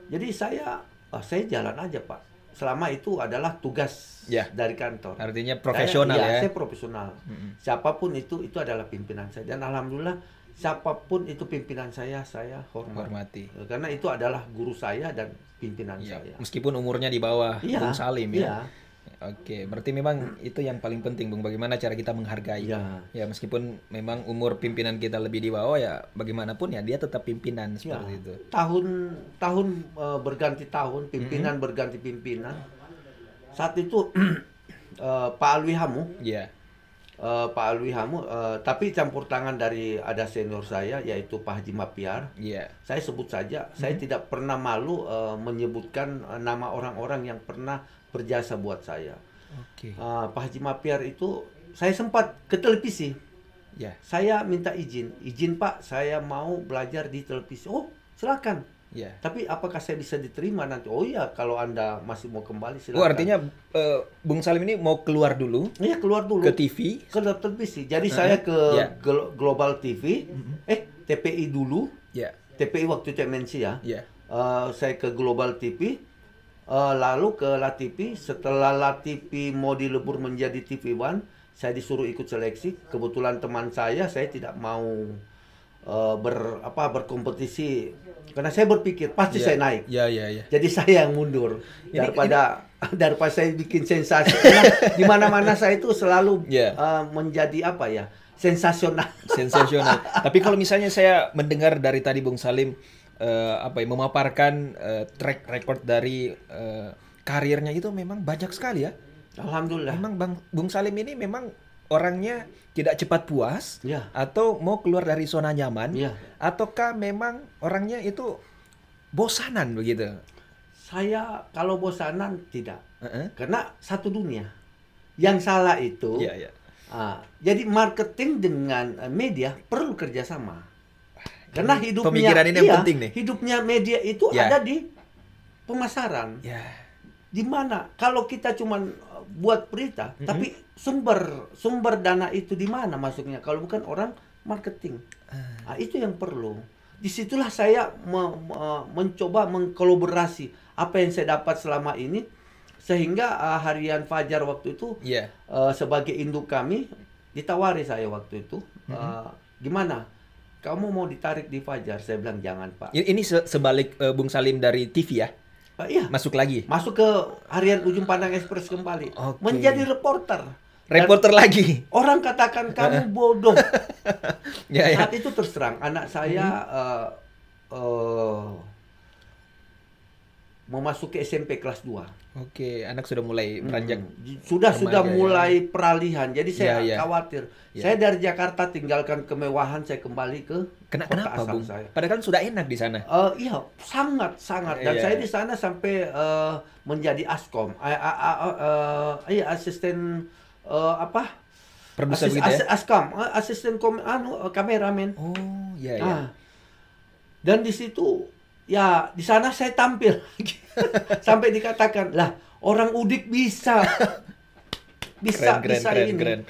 Jadi saya ah, saya jalan aja, Pak. Selama itu adalah tugas Ya. dari kantor. Artinya profesional Saya- iya, ya. Saya profesional. Siapa pun itu itu adalah pimpinan saya dan alhamdulillah siapa pun itu pimpinan saya saya hormat. Hormati. Karena itu adalah guru saya dan pimpinan Ya. saya. Meskipun umurnya di bawah Iya. Bung Salim ya. Iya. Oke, berarti memang itu yang paling penting, Bung. Bagaimana cara kita menghargai? Iya. Ya, meskipun memang umur pimpinan kita lebih di bawah ya, bagaimanapun ya dia tetap pimpinan Ya. seperti itu. Tahun tahun eh, berganti tahun, pimpinan Mm-hmm. berganti pimpinan. Saat itu eh, Pak Alwi Hamu Iya. Eh, Pak Alwi Hamu, eh, tapi campur tangan dari ada senior saya yaitu Pak Haji Mapiar. Iya. Saya sebut saja, saya tidak pernah malu eh, menyebutkan nama orang-orang yang pernah berjasa buat saya. Oke. Eh, Pak Haji Mapiar itu saya sempat ke televisi. Ya. Saya minta izin, izin Pak, saya mau belajar di televisi. Oh, silakan. Ya. Tapi apakah saya bisa diterima nanti? Oh iya, kalau anda masih mau kembali silakan. Oh, artinya eh, Bung Salim ini mau keluar dulu Iya keluar dulu. ke TV. ke televisi. Jadi Heeh, saya ke. Glo- Global TV, eh TPI dulu, Ya. TPI waktu itu MNC ya. Ya. Eh, saya ke Global TV, eh, lalu ke La TV. Setelah La TV mau dilebur menjadi TV One, saya disuruh ikut seleksi. Kebetulan teman saya, saya tidak mau eh, ber apa berkompetisi karena saya berpikir pasti Ya. saya naik. Ya, ya, ya. Jadi saya yang mundur Ini- daripada daripada saya bikin sensasi. Di mana-mana saya itu selalu Ya. eh, menjadi apa ya sensasional. sensasional. Tapi kalau misalnya saya mendengar dari tadi Bung Salim eh, apa ya memaparkan eh, track record dari eh, karirnya itu memang banyak sekali ya. Alhamdulillah. Memang Bang Bung Salim ini memang orangnya tidak cepat puas Ya. atau mau keluar dari zona nyaman Ya. ataukah memang orangnya itu bosanan begitu. Saya kalau bosanan tidak. Heeh. Karena satu dunia. Yang salah itu Iya, iya. ah, jadi marketing dengan media perlu kerjasama. Karena hidupnya pemikiran ini yang iya, penting nih. Hidupnya media itu Ya. ada di pemasaran. Ya. di mana kalau kita cuman uh, buat berita Mm-hmm. tapi sumber sumber dana itu di mana masuknya kalau bukan orang marketing Ah. nah, itu yang perlu di situlah saya me- me- mencoba mengkolaborasi apa yang saya dapat selama ini sehingga uh, harian Fajar waktu itu Iya. uh, sebagai induk kami ditawari saya waktu itu Mm-hmm. uh, gimana kamu mau ditarik di Fajar saya bilang jangan pak Ini ini se- sebalik eh, Bung Salim dari TV ya. Ah, iya Masuk lagi. masuk ke harian ujung pandang ekspres kembali Oke. menjadi reporter Dan Reporter lagi. orang katakan kamu bodoh Ya, ya. saat itu terserang anak saya eh, eh, mau masuk ke SMP kelas 2 Oke, anak sudah mulai beranjak. sudah Remaja, sudah ya. mulai peralihan jadi saya Ya, ya. khawatir Ya. saya dari Jakarta tinggalkan kemewahan saya kembali ke Kena, kota kenapa, asal Bung? saya Padahal kan sudah enak di sana. Eh, iya, sangat sangat. Dan Iya. saya di sana sampai eh, menjadi askom, eh, iya asisten eh, apa? Produser Asis- ya? as- askam, eh, asisten kom, anu kameramen. Oh, iya ya. Ah. Dan di situ ya di sana saya tampil sampai dikatakan lah orang udik bisa bisa keren, keren, bisa keren, ini. keren.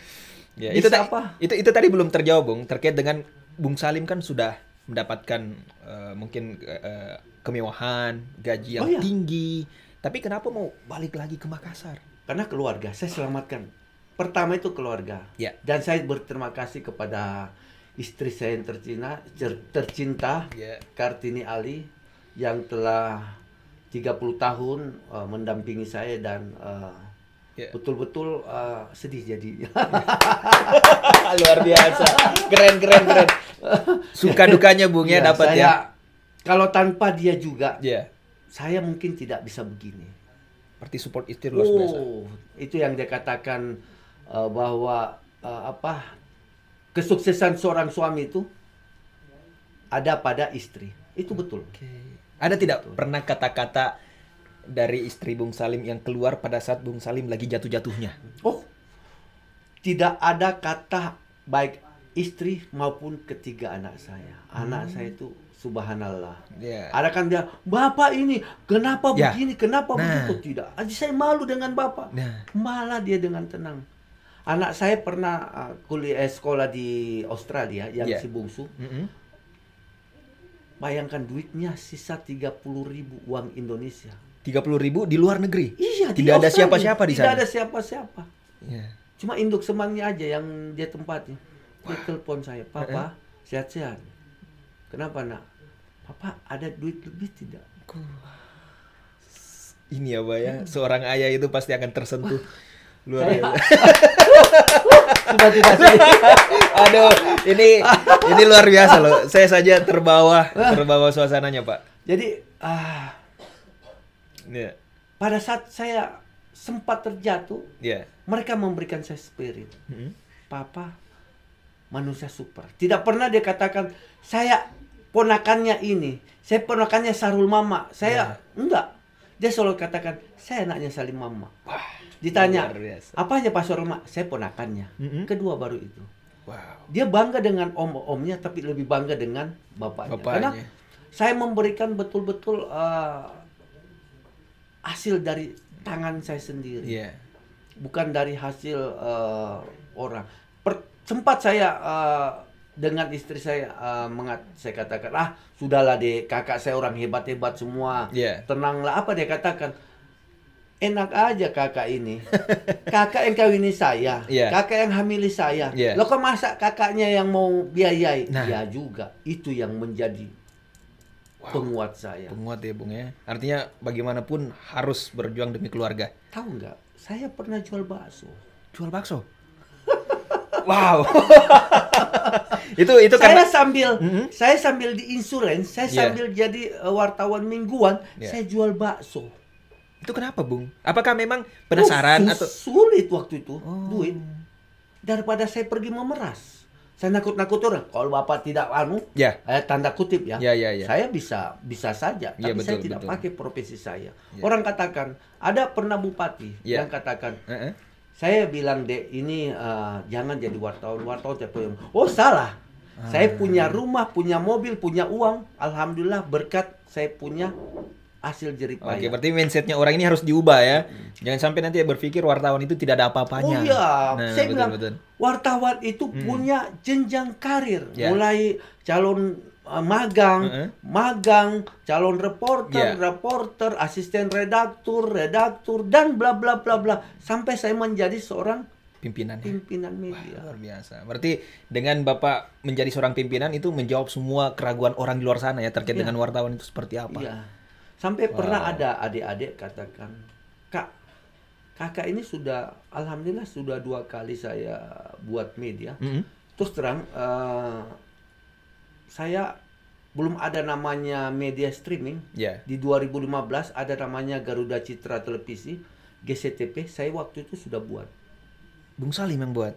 Ya, Bisa itu, apa? itu itu tadi belum terjawab, Bung, terkait dengan Bung Salim kan sudah mendapatkan eh, mungkin eh, kemewahan, gaji yang Oh, iya. tinggi. Tapi kenapa mau balik lagi ke Makassar? Karena keluarga saya selamatkan. Pertama itu keluarga. Ya. Dan saya berterima kasih kepada istri saya yang tercinta, tercinta Ya. Kartini Ali yang telah 30 tahun uh, mendampingi saya dan uh, Ya. betul-betul uh, sedih jadi. Luar biasa. Keren, keren, keren. Suka dukanya Bung ya, Ya, dapat saya, ya. Kalau tanpa dia juga, Ya. saya mungkin tidak bisa begini. Seperti support istri luar biasa. Oh, itu yang dia katakan uh, bahwa uh, apa kesuksesan seorang suami itu ada pada istri. Itu betul. Ada tidak pernah kata-kata dari istri Bung Salim yang keluar pada saat Bung Salim lagi jatuh-jatuhnya? Oh, tidak ada kata baik istri maupun ketiga anak saya. Anak saya itu subhanallah. Ya. Ada kan dia, Bapak ini kenapa Ya. begini, kenapa Nah. begitu? Tidak. Saya malu dengan Bapak. Nah. Malah dia dengan tenang. Anak saya pernah uh, kuliah eh, sekolah di Australia yang Ya. si bungsu. Mm-mm. Bayangkan duitnya sisa 30 ribu uang Indonesia. 30 ribu di luar negeri. Iya, Tidak ada siapa-siapa di Tidak sana. ada siapa-siapa. Ya. Cuma induk semangnya aja yang dia tempati. Dia telepon saya, Papa, sehat-sehat. Kenapa nak? Papa ada duit lebih tidak? Ini ya, Pak ya. Seorang ayah itu pasti akan tersentuh. Luar Saya- biasa. Sudah tidak saya. Aduh, ini ini luar biasa loh. Saya saja terbawa, terbawa suasananya, Pak. Jadi ah, Ya. pada saat saya sempat terjatuh, Ya. mereka memberikan saya spirit. Mm-mm. Papa manusia super. Tidak pernah dia katakan saya ponakannya ini, saya ponakannya Sarul Mama. Saya enggak. Dia selalu katakan saya anaknya Salim Mama. Ditanya, apa aja Pak Mama? Saya ponakannya. Mm-mm. Kedua baru itu. Wow. Dia bangga dengan om-omnya tapi lebih bangga dengan bapaknya. Karena Bapaknya. saya memberikan betul-betul eh, hasil dari tangan saya sendiri Iya. bukan dari hasil eh, orang. Per- sempat saya eh, dengan istri saya eh, mengat, saya katakan ah sudahlah deh kakak saya orang hebat-hebat semua, Iya. tenanglah apa dia katakan. Enak aja kakak ini. Kakak yang kawini saya. Iya. Kakak yang hamili saya. Iya. Lo kok masa kakaknya yang mau biayai? Nah. Ya juga. Itu yang menjadi penguat saya. Penguat ya, Bung ya. Artinya bagaimanapun harus berjuang demi keluarga. Tahu nggak? Saya pernah jual bakso. Jual bakso. wow. itu itu saya karena sambil Mhm. saya sambil di insurance, saya Iya. sambil jadi uh, wartawan mingguan, Iya. saya jual bakso. Itu kenapa, Bung? Apakah memang penasaran Oh, atau sulit waktu itu Oh. duit daripada saya pergi memeras. Saya nakut-nakut orang. Kalau bapak tidak anu, Ya. eh, tanda kutip ya, Ya, ya, ya. saya bisa bisa saja, Ya, tapi saya betul, tidak betul. pakai profesi saya. Ya. Orang katakan ada pernah bupati Ya. yang katakan Heeh. saya bilang dek ini uh, jangan jadi wartawan wartawan tiap yang oh salah saya Ah. punya rumah punya mobil punya uang alhamdulillah berkat saya punya hasil jerih Oke, payah berarti mindsetnya orang ini harus diubah ya. Jangan sampai nanti berpikir wartawan itu tidak ada oh apa-apanya. iya Nah, saya betul, bilang betul. wartawan itu punya jenjang karir Ya. mulai calon uh, magang Heeh. magang calon reporter Ya. reporter asisten redaktur redaktur dan bla bla bla bla sampai saya menjadi seorang Pimpinan. ya. pimpinan media Luar biasa. Berarti dengan Bapak menjadi seorang pimpinan itu menjawab semua keraguan orang di luar sana ya terkait Iya. dengan wartawan itu seperti apa. Iya. Sampai pernah Wow. ada adik-adik katakan, Kak, kakak ini sudah, alhamdulillah sudah dua kali saya buat media. Mm-mm. Terus terang, eh, saya belum ada namanya media streaming. Ya. Di 2015 ada namanya Garuda Citra Televisi, GCTP. Saya waktu itu sudah buat. Bung Salim yang buat.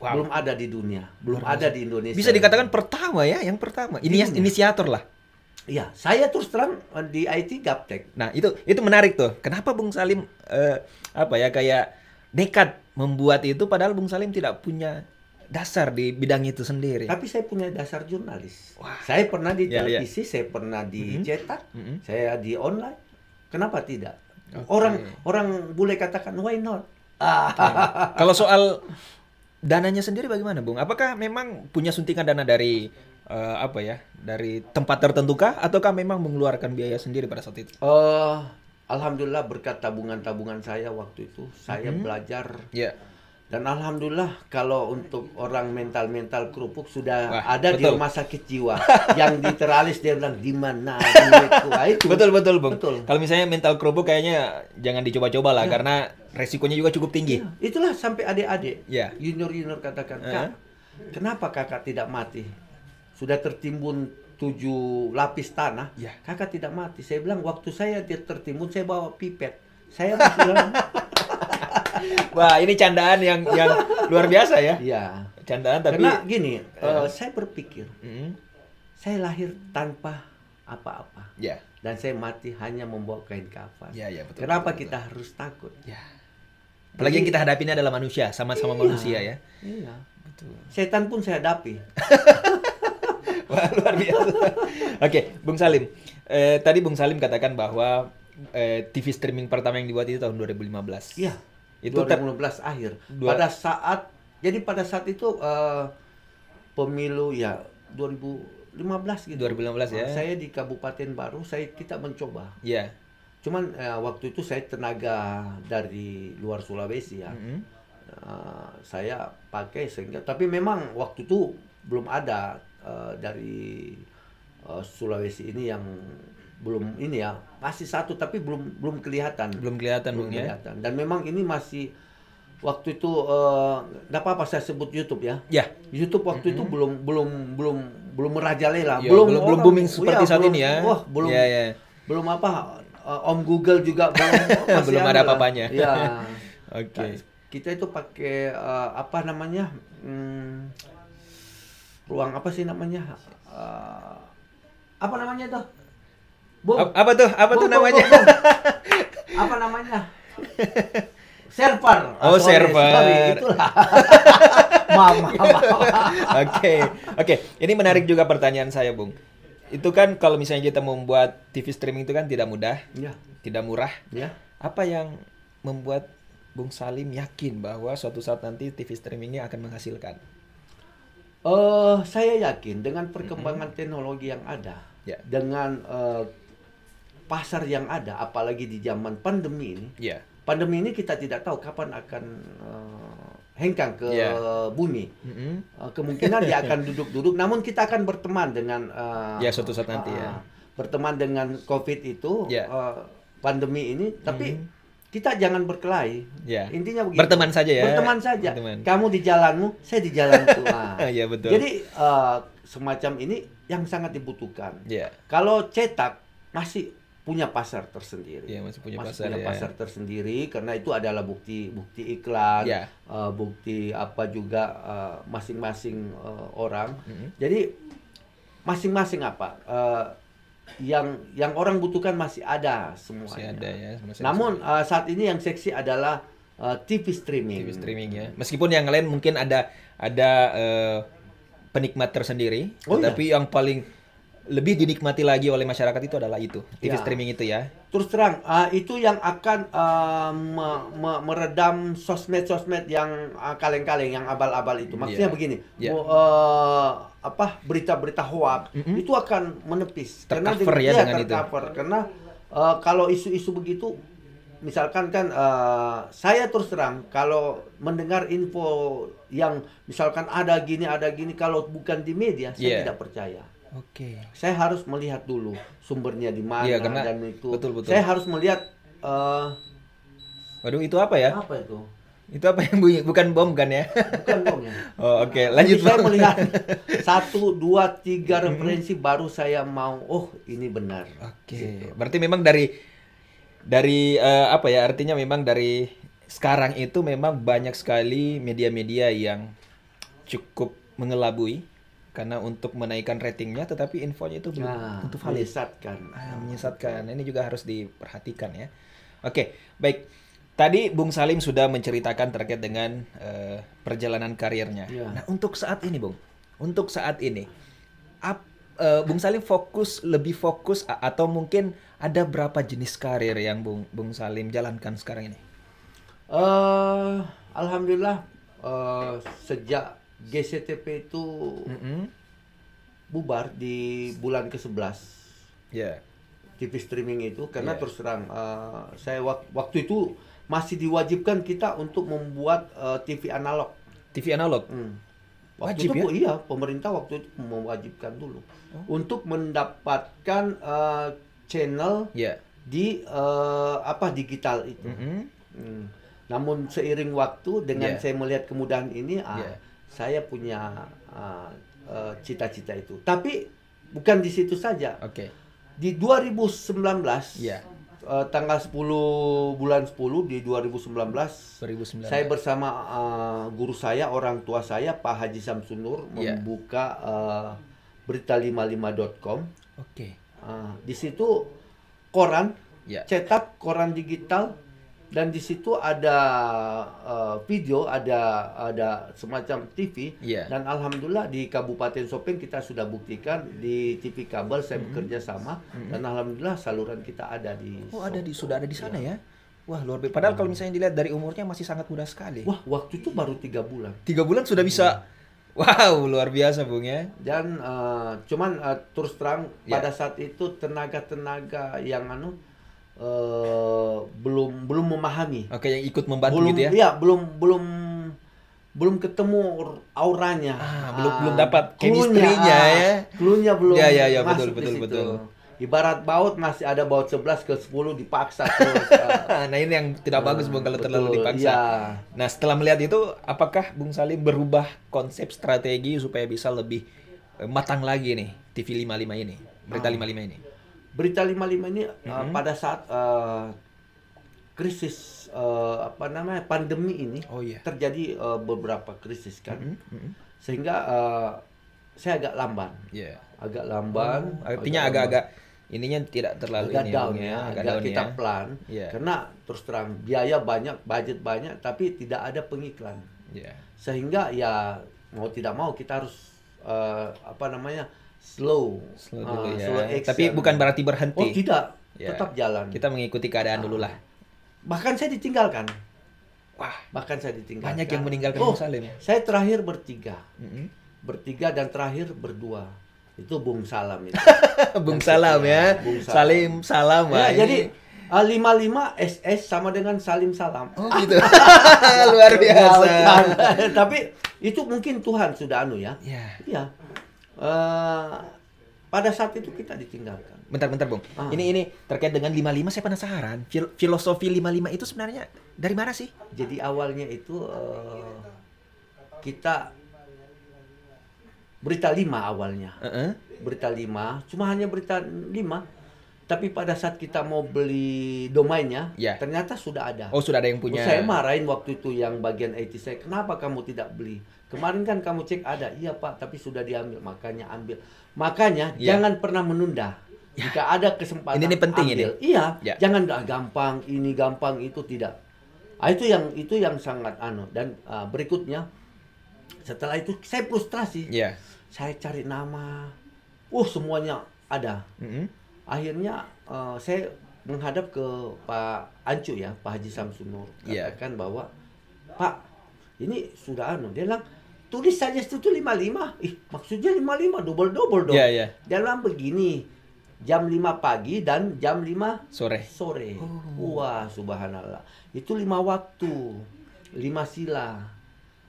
Wow. Belum ada di dunia, belum ada di Indonesia. Bisa dikatakan pertama ya, yang pertama. Ini inisiator lah. Iya, saya terus terang eh, di IT Gaptek. Nah, itu itu menarik tuh. Kenapa Bung Salim eh, apa ya kayak nekat membuat itu padahal Bung Salim tidak punya dasar di bidang itu sendiri. Tapi saya punya dasar jurnalis. Wah. Saya pernah di Ya, ya. televisi, saya pernah di Mhm. cetak, Mhm. saya di online. Kenapa tidak? Oke. Orang orang boleh katakan why not? Ah, Kalau soal dananya sendiri bagaimana, Bung? Apakah memang punya suntikan dana dari eh, apa ya? Dari tempat tertentukah ataukah memang mengeluarkan biaya sendiri pada saat itu? eh, alhamdulillah berkat tabungan-tabungan saya waktu itu, saya Mhm. belajar Ya. dan alhamdulillah kalau untuk orang mental-mental kerupuk sudah Wah, ada di betul. rumah sakit jiwa yang di teralis dia bilang di mana duitku?" Itu. Betul betul, Bung. Betul. Kalau misalnya mental kerupuk kayaknya jangan dicoba-coba lah karena resikonya juga cukup tinggi. Iya, itulah sampai adik-adik Ya. junior-junior katakan, Eh. Kak, kenapa kakak tidak mati? Sudah tertimbun tujuh lapis tanah, Ya. kakak tidak mati. Saya bilang, waktu saya dia tertimbun, saya bawa pipet. Saya masih bilang, Wah, ini candaan yang yang luar biasa ya. iya. Candaan tapi Karena gini, eh, saya berpikir, Mm, saya lahir tanpa apa-apa. ya. Dan saya mati hanya membawa kain kafan. Ya, ya, betul, Kenapa betul, kita harus takut? Ya. Apalagi yang kita hadapi ini adalah manusia, sama-sama Iya. manusia ya. Iya. Betul. Setan pun saya hadapi. luar biasa. Oke, Bung Salim. Eh, tadi Bung Salim katakan bahwa eh, TV streaming pertama yang dibuat itu tahun 2015. Iya. Itu Itu ter- 2015 akhir. Dua- Pada saat jadi pada saat itu eh, pemilu ya 2015 gitu. 2015 ya. Saya di Kabupaten Baru, saya kita mencoba. Iya. Cuman eh, waktu itu saya tenaga dari luar Sulawesi ya. Mm-mm. Eh, saya pakai sehingga tapi memang waktu itu belum ada eh, dari eh, Sulawesi ini yang belum ini ya masih satu tapi belum belum kelihatan Belum kelihatan belum ya. kelihatan dan memang ini masih waktu itu eh, nggak apa-apa saya sebut YouTube ya Ya. YouTube waktu itu belum belum belum belum merajalela Ya, belum belum- belum orang- booming seperti saat belum- ini ya. wah belum Ya, ya. belum apa eh, Om Google juga belum Belum ada apa-apanya. ya Oke. Nah, kita itu pakai eh, apa namanya hmm, ruang apa sih namanya Eh, apa namanya Bung, Ap- Apa tuh? Apa tuh namanya? Apa namanya server Oh, sorry, server. sorry, itulah mama mama Oke, oke. Ini menarik juga pertanyaan saya, Bung. Itu kan kalau misalnya kita membuat TV streaming itu kan tidak mudah, ya tidak murah. ya Apa yang membuat Bung Salim yakin bahwa suatu saat nanti TV streaming ini akan menghasilkan? Eh, saya yakin dengan perkembangan teknologi yang ada, Ya. dengan eh, pasar yang ada, apalagi di zaman pandemi ini. Iya. Pandemi ini kita tidak tahu kapan akan eh, hengkang ke Ya. bumi. Mm-mm. Eh, kemungkinan dia akan duduk-duduk, namun kita akan berteman dengan eh, Ya, suatu saat nanti ya. eh, berteman dengan COVID itu, Ya. eh, pandemi ini, tapi Mhm. Kita jangan berkelahi. Ya. Intinya begitu. Berteman saja ya. Berteman saja. Berteman. Kamu di jalanmu, saya di jalanku. Nah, Iya, betul. Jadi eh, semacam ini yang sangat dibutuhkan. Iya. Kalau cetak masih punya pasar tersendiri. Iya, masih punya Masih pasar, punya ya. pasar tersendiri karena itu adalah bukti bukti iklan, Ya. eh, bukti apa juga eh, masing-masing eh, orang. Mhm. Jadi masing-masing apa eh, yang yang orang butuhkan masih ada semuanya. Masih ada ya. masih ada Namun eh, saat ini yang seksi adalah eh, TV streaming. TV streaming ya. Meskipun yang lain mungkin ada ada eh, penikmat tersendiri, Oh, iya. tapi yang paling lebih dinikmati lagi oleh masyarakat itu adalah itu TV Ya. streaming itu ya. Terus terang, uh, itu yang akan uh, me- me- meredam sosmed-sosmed yang uh, kaleng-kaleng, yang abal-abal itu. Maksudnya Iya. begini, Iya. mau, uh, apa berita-berita hoax Mm-mm. itu akan menepis. Tercover dengan- ya iya, dengan itu. tercover. Karena uh, kalau isu-isu begitu, misalkan kan uh, saya terus terang kalau mendengar info yang misalkan ada gini ada gini, kalau bukan di media saya Iya. tidak percaya Oke. saya harus melihat dulu sumbernya di mana Iya, karena- dan itu betul, betul. saya harus melihat eh, Waduh, itu apa ya? apa itu Itu apa yang bunyi? Bukan bom kan ya? bukan dong ya Oh, oke. Lanjut, Jadi saya melihat satu dua tiga referensi baru saya mau oh ini benar Oke. Gitu. Berarti memang dari dari eh, apa ya? Artinya memang dari sekarang itu memang banyak sekali media-media yang cukup mengelabui karena untuk menaikkan ratingnya tetapi infonya itu belum nah tentu valid. menyesatkan Ah, menyesatkan. Ini juga harus diperhatikan ya. Oke, baik. Tadi Bung Salim sudah menceritakan terkait dengan eh, perjalanan karirnya. Iya. Nah, untuk saat ini, Bung, untuk saat ini, ap- eh, Bung Salim fokus lebih fokus atau mungkin ada berapa jenis karir yang Bung Bung Salim jalankan sekarang ini? eh alhamdulillah eh, sejak GCTP itu Mm-mm. bubar di bulan ke-11 Ya. TV streaming itu karena Iya. terus terang eh, saya wak- waktu itu masih diwajibkan kita untuk membuat eh, TV analog. TV analog. Hmm. Waktu Wajib itu, ya? Iya, pemerintah waktu itu mewajibkan dulu untuk mendapatkan eh, channel Ya. di eh, apa digital itu. Mm-mm. Hmm. Namun seiring waktu dengan Iya. saya melihat kemudahan ini, ah, Iya. saya punya ah, eh, cita-cita itu. Tapi bukan di situ saja. Oke. Di 2019, Ya. Eh, tanggal 10 bulan 10 di 2019, 2019. saya bersama eh, guru saya, orang tua saya, Pak Haji Samsunur, Iya. membuka eh, berita55.com. Oke. Ah, di situ koran, Ya. cetak koran digital dan di situ ada uh, video, ada ada semacam TV Iya. dan alhamdulillah di Kabupaten Sopeng kita sudah buktikan di TV kabel saya bekerja sama dan alhamdulillah saluran kita ada di Oh, ada di Sopeng. sudah ada di sana ya. Wah, luar biasa. Padahal kalau misalnya dilihat dari umurnya masih sangat muda sekali. Wah, waktu itu baru tiga bulan. Tiga bulan sudah bisa. Wow, luar biasa Bung ya. Dan uh, cuman uh, terus terang Ya. pada saat itu tenaga-tenaga yang anu uh, belum belum memahami. Oke, yang ikut membantu belum gitu ya. iya, belum belum belum ketemu auranya. Ah, belum- belum dapat chemistry-nya ah, ya. clue-nya belum Ya, ya, ya, masuk betul, betul, situ. betul. Ibarat baut masih ada baut 11 ke 10 dipaksa terus. ah. nah, ini yang tidak bagus Bung kalau terlalu Betul, dipaksa. iya. Nah, setelah melihat itu, apakah Bung Salim berubah konsep strategi supaya bisa lebih eh, matang lagi nih TV 55 ini, berita Ah. 55 ini? Berita 55 ini uh, Mhm. pada saat uh, krisis uh, apa namanya pandemi ini Oh iya. terjadi uh, beberapa krisis kan. Mhm, mhm. Sehingga uh, saya agak lamban. Iya. Agak lamban. Oh, Artinya agak-agak ininya tidak terlalu agak ini down ya, agak agak down kita ya. pelan. Iya. Karena terus terang biaya banyak, budget banyak, tapi tidak ada pengiklan. Iya. Sehingga ya mau tidak mau kita harus uh, apa namanya slow, Slow uh, dulu ya. slow action. Tapi bukan berarti berhenti. Oh tidak, Ya. tetap jalan. Kita mengikuti keadaan dulu lah. Bahkan saya ditinggalkan. Wah, Bahkan saya ditinggalkan. banyak yang meninggalkan Oh, Bung Salim. Saya terakhir bertiga, Mhm. bertiga dan terakhir berdua. Itu Bung Salam itu. Bung Salam ya. Bung Salam. Salim salam Ya, ini- jadi uh, 55 SS sama dengan Salim Salam. Oh gitu. Luar biasa. Ya, Tapi itu mungkin Tuhan sudah anu ya. Ya. Iya. Eh, pada saat itu kita ditinggalkan. Bentar-bentar, Bung. Ah. Ini ini terkait dengan 55 saya penasaran. Fil- filosofi 55 itu sebenarnya dari mana sih? Jadi awalnya itu eh, kita berita lima awalnya. Heeh. Berita lima, cuma hanya berita lima. Tapi pada saat kita mau beli domainnya, Ya. ternyata sudah ada. Oh, sudah ada yang punya. Saya marahin waktu itu yang bagian IT saya, kenapa kamu tidak beli? Kemarin kan kamu cek ada, iya pak, tapi sudah diambil, makanya ambil. Makanya Ya. jangan pernah menunda. Jika ada kesempatan, Ini- ini penting ini. ambil. Iya, Ya. jangan ah, gampang, ini gampang itu tidak. Ah, itu yang itu yang sangat anu dan ah, berikutnya setelah itu saya frustrasi. Ya. Saya cari nama, uh semuanya ada. Mhm. Akhirnya eh, saya menghadap ke Pak Ancu ya, Pak Haji Samsunur. Iya. Katakan bahwa, Pak, ini sudah anu. Dia bilang, tulis saja itu 55. Ih, maksudnya 55, double-double dong. Iya, iya. Dia bilang begini, jam 5 pagi dan jam 5 Sore. sore. Oh. Wah, subhanallah. Itu lima waktu, lima sila.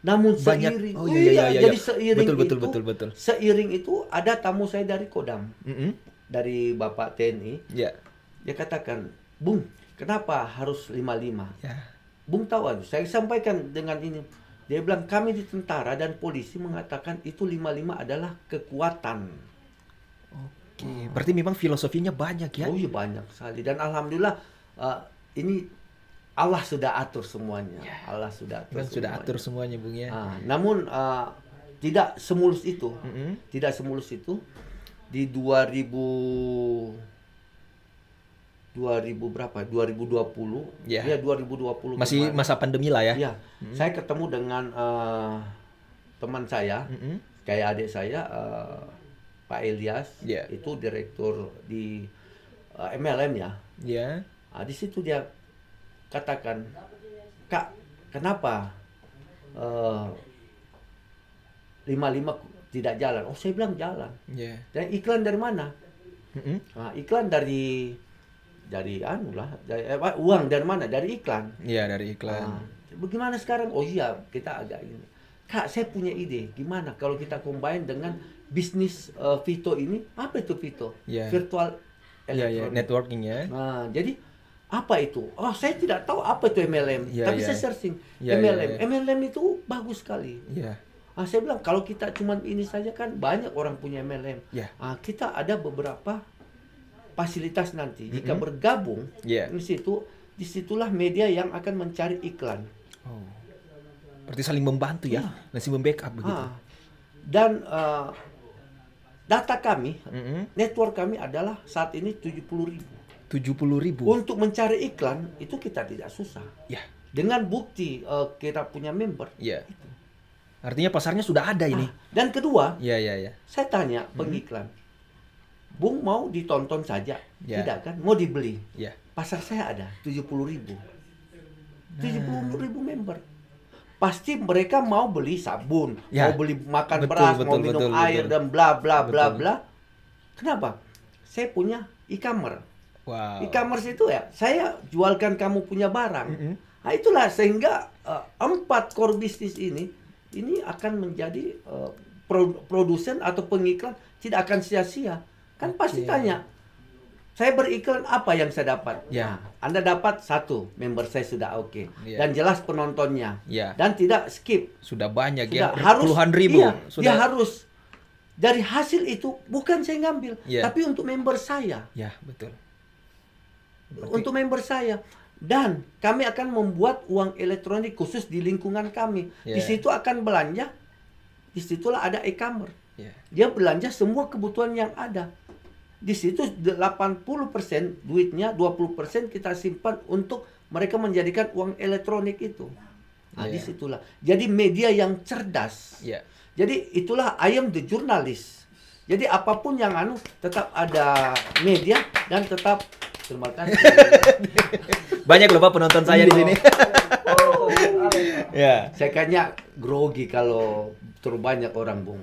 Namun Banyak. seiring, Oh, iya, iya, iya, jadi iya. seiring Betul, betul, itu, betul, betul. seiring itu ada tamu saya dari Kodam Mhm. Dari Bapak TNI, Ya. dia katakan, Bung, kenapa harus 55? Ya. Bung tahu aja, saya sampaikan dengan ini. Dia bilang, kami di tentara dan polisi mengatakan itu 55 adalah kekuatan. Oke. Berarti memang filosofinya banyak ya. Oh iya banyak sekali. Dan Alhamdulillah, eh, ini Allah sudah atur semuanya. Allah sudah atur Memang sudah semuanya. atur semuanya, Bung ya. Ah, namun eh, tidak semulus itu. Mhm. Tidak semulus itu. Di 2000 2000 berapa? 2020. Ya. Ya, 2020. Masih kemarin. masa pandemi lah ya. Ya, saya ketemu dengan eh, teman saya, Mhm. kayak adik saya, eh, Pak Elias, Ya. itu direktur di eh, MLM ya. Ya. Nah, di situ dia katakan, Kak, kenapa eh, 55 tidak jalan? Oh, saya bilang jalan. Ya. Dan iklan dari mana? Mhm. Nah, iklan dari dari anu lah, dari, eh, uang dari mana? Dari iklan. Iya, dari iklan. Ah, bagaimana sekarang? Oh iya, kita agak ini. Kak, saya punya ide. Gimana kalau kita combine dengan bisnis eh, Vito ini? Apa itu Vito? Iya. Virtual Iya, iya, electronic. networking ya. Nah, jadi apa itu? Oh, saya tidak tahu apa itu MLM. Iya, Tapi iya. saya searching Iya, MLM. iya, iya. MLM itu bagus sekali. Iya. Ah, saya bilang kalau kita cuman ini saja kan banyak orang punya MLM. Iya. Ah, kita ada beberapa fasilitas nanti. Jika Mhm. bergabung Iya. di situ, di situlah media yang akan mencari iklan. Oh. Berarti saling membantu ya, dan saling membackup begitu. Ah. Dan eh, data kami, Mhm. network kami adalah saat ini 70 ribu. 70 ribu. Untuk mencari iklan itu kita tidak susah. Ya, Dengan bukti eh, kita punya member. ya. Artinya pasarnya sudah ada ini. Ah, dan kedua, Iya, iya, iya. saya tanya pengiklan, Bung mau ditonton saja, Ya. tidak kan? Mau dibeli? Iya. Pasar saya ada 70 ribu, 70 ribu member. Pasti mereka mau beli sabun, Ya. mau beli makan Betul, beras, mau betul, minum betul, air betul. dan bla bla bla Betul. bla. Kenapa? Saya punya e-commerce. Wow. E-commerce itu ya, saya jualkan kamu punya barang. Mm-mm. Nah itulah sehingga eh, empat core bisnis ini ini akan menjadi pro- produsen atau pengiklan tidak akan sia-sia. Kan pasti Oke. tanya, saya beriklan apa yang saya dapat? Ya. Nah, anda dapat satu, member saya sudah oke Ya. dan jelas penontonnya Ya. dan tidak skip. Sudah banyak Sudah ya, harus puluhan ribu. Iya, Sudah. dia harus dari hasil itu bukan saya ngambil, Ya. tapi untuk member saya Ya, betul. Berarti- untuk member saya dan kami akan membuat uang elektronik khusus di lingkungan kami. Di Yeah. situ akan belanja. Di situlah ada e-commerce. Ya. Dia belanja semua kebutuhan yang ada. Di situ 80% duitnya, 20% kita simpan untuk mereka menjadikan uang elektronik itu. Nah, Yeah. di situlah. Jadi media yang cerdas. Ya. Jadi itulah I am the journalist. Jadi apa pun yang anu tetap ada media dan tetap terima kasih. Banyak loh Pak penonton saya di Iya. sini. ya. Saya kayaknya grogi kalau terlalu banyak orang bung.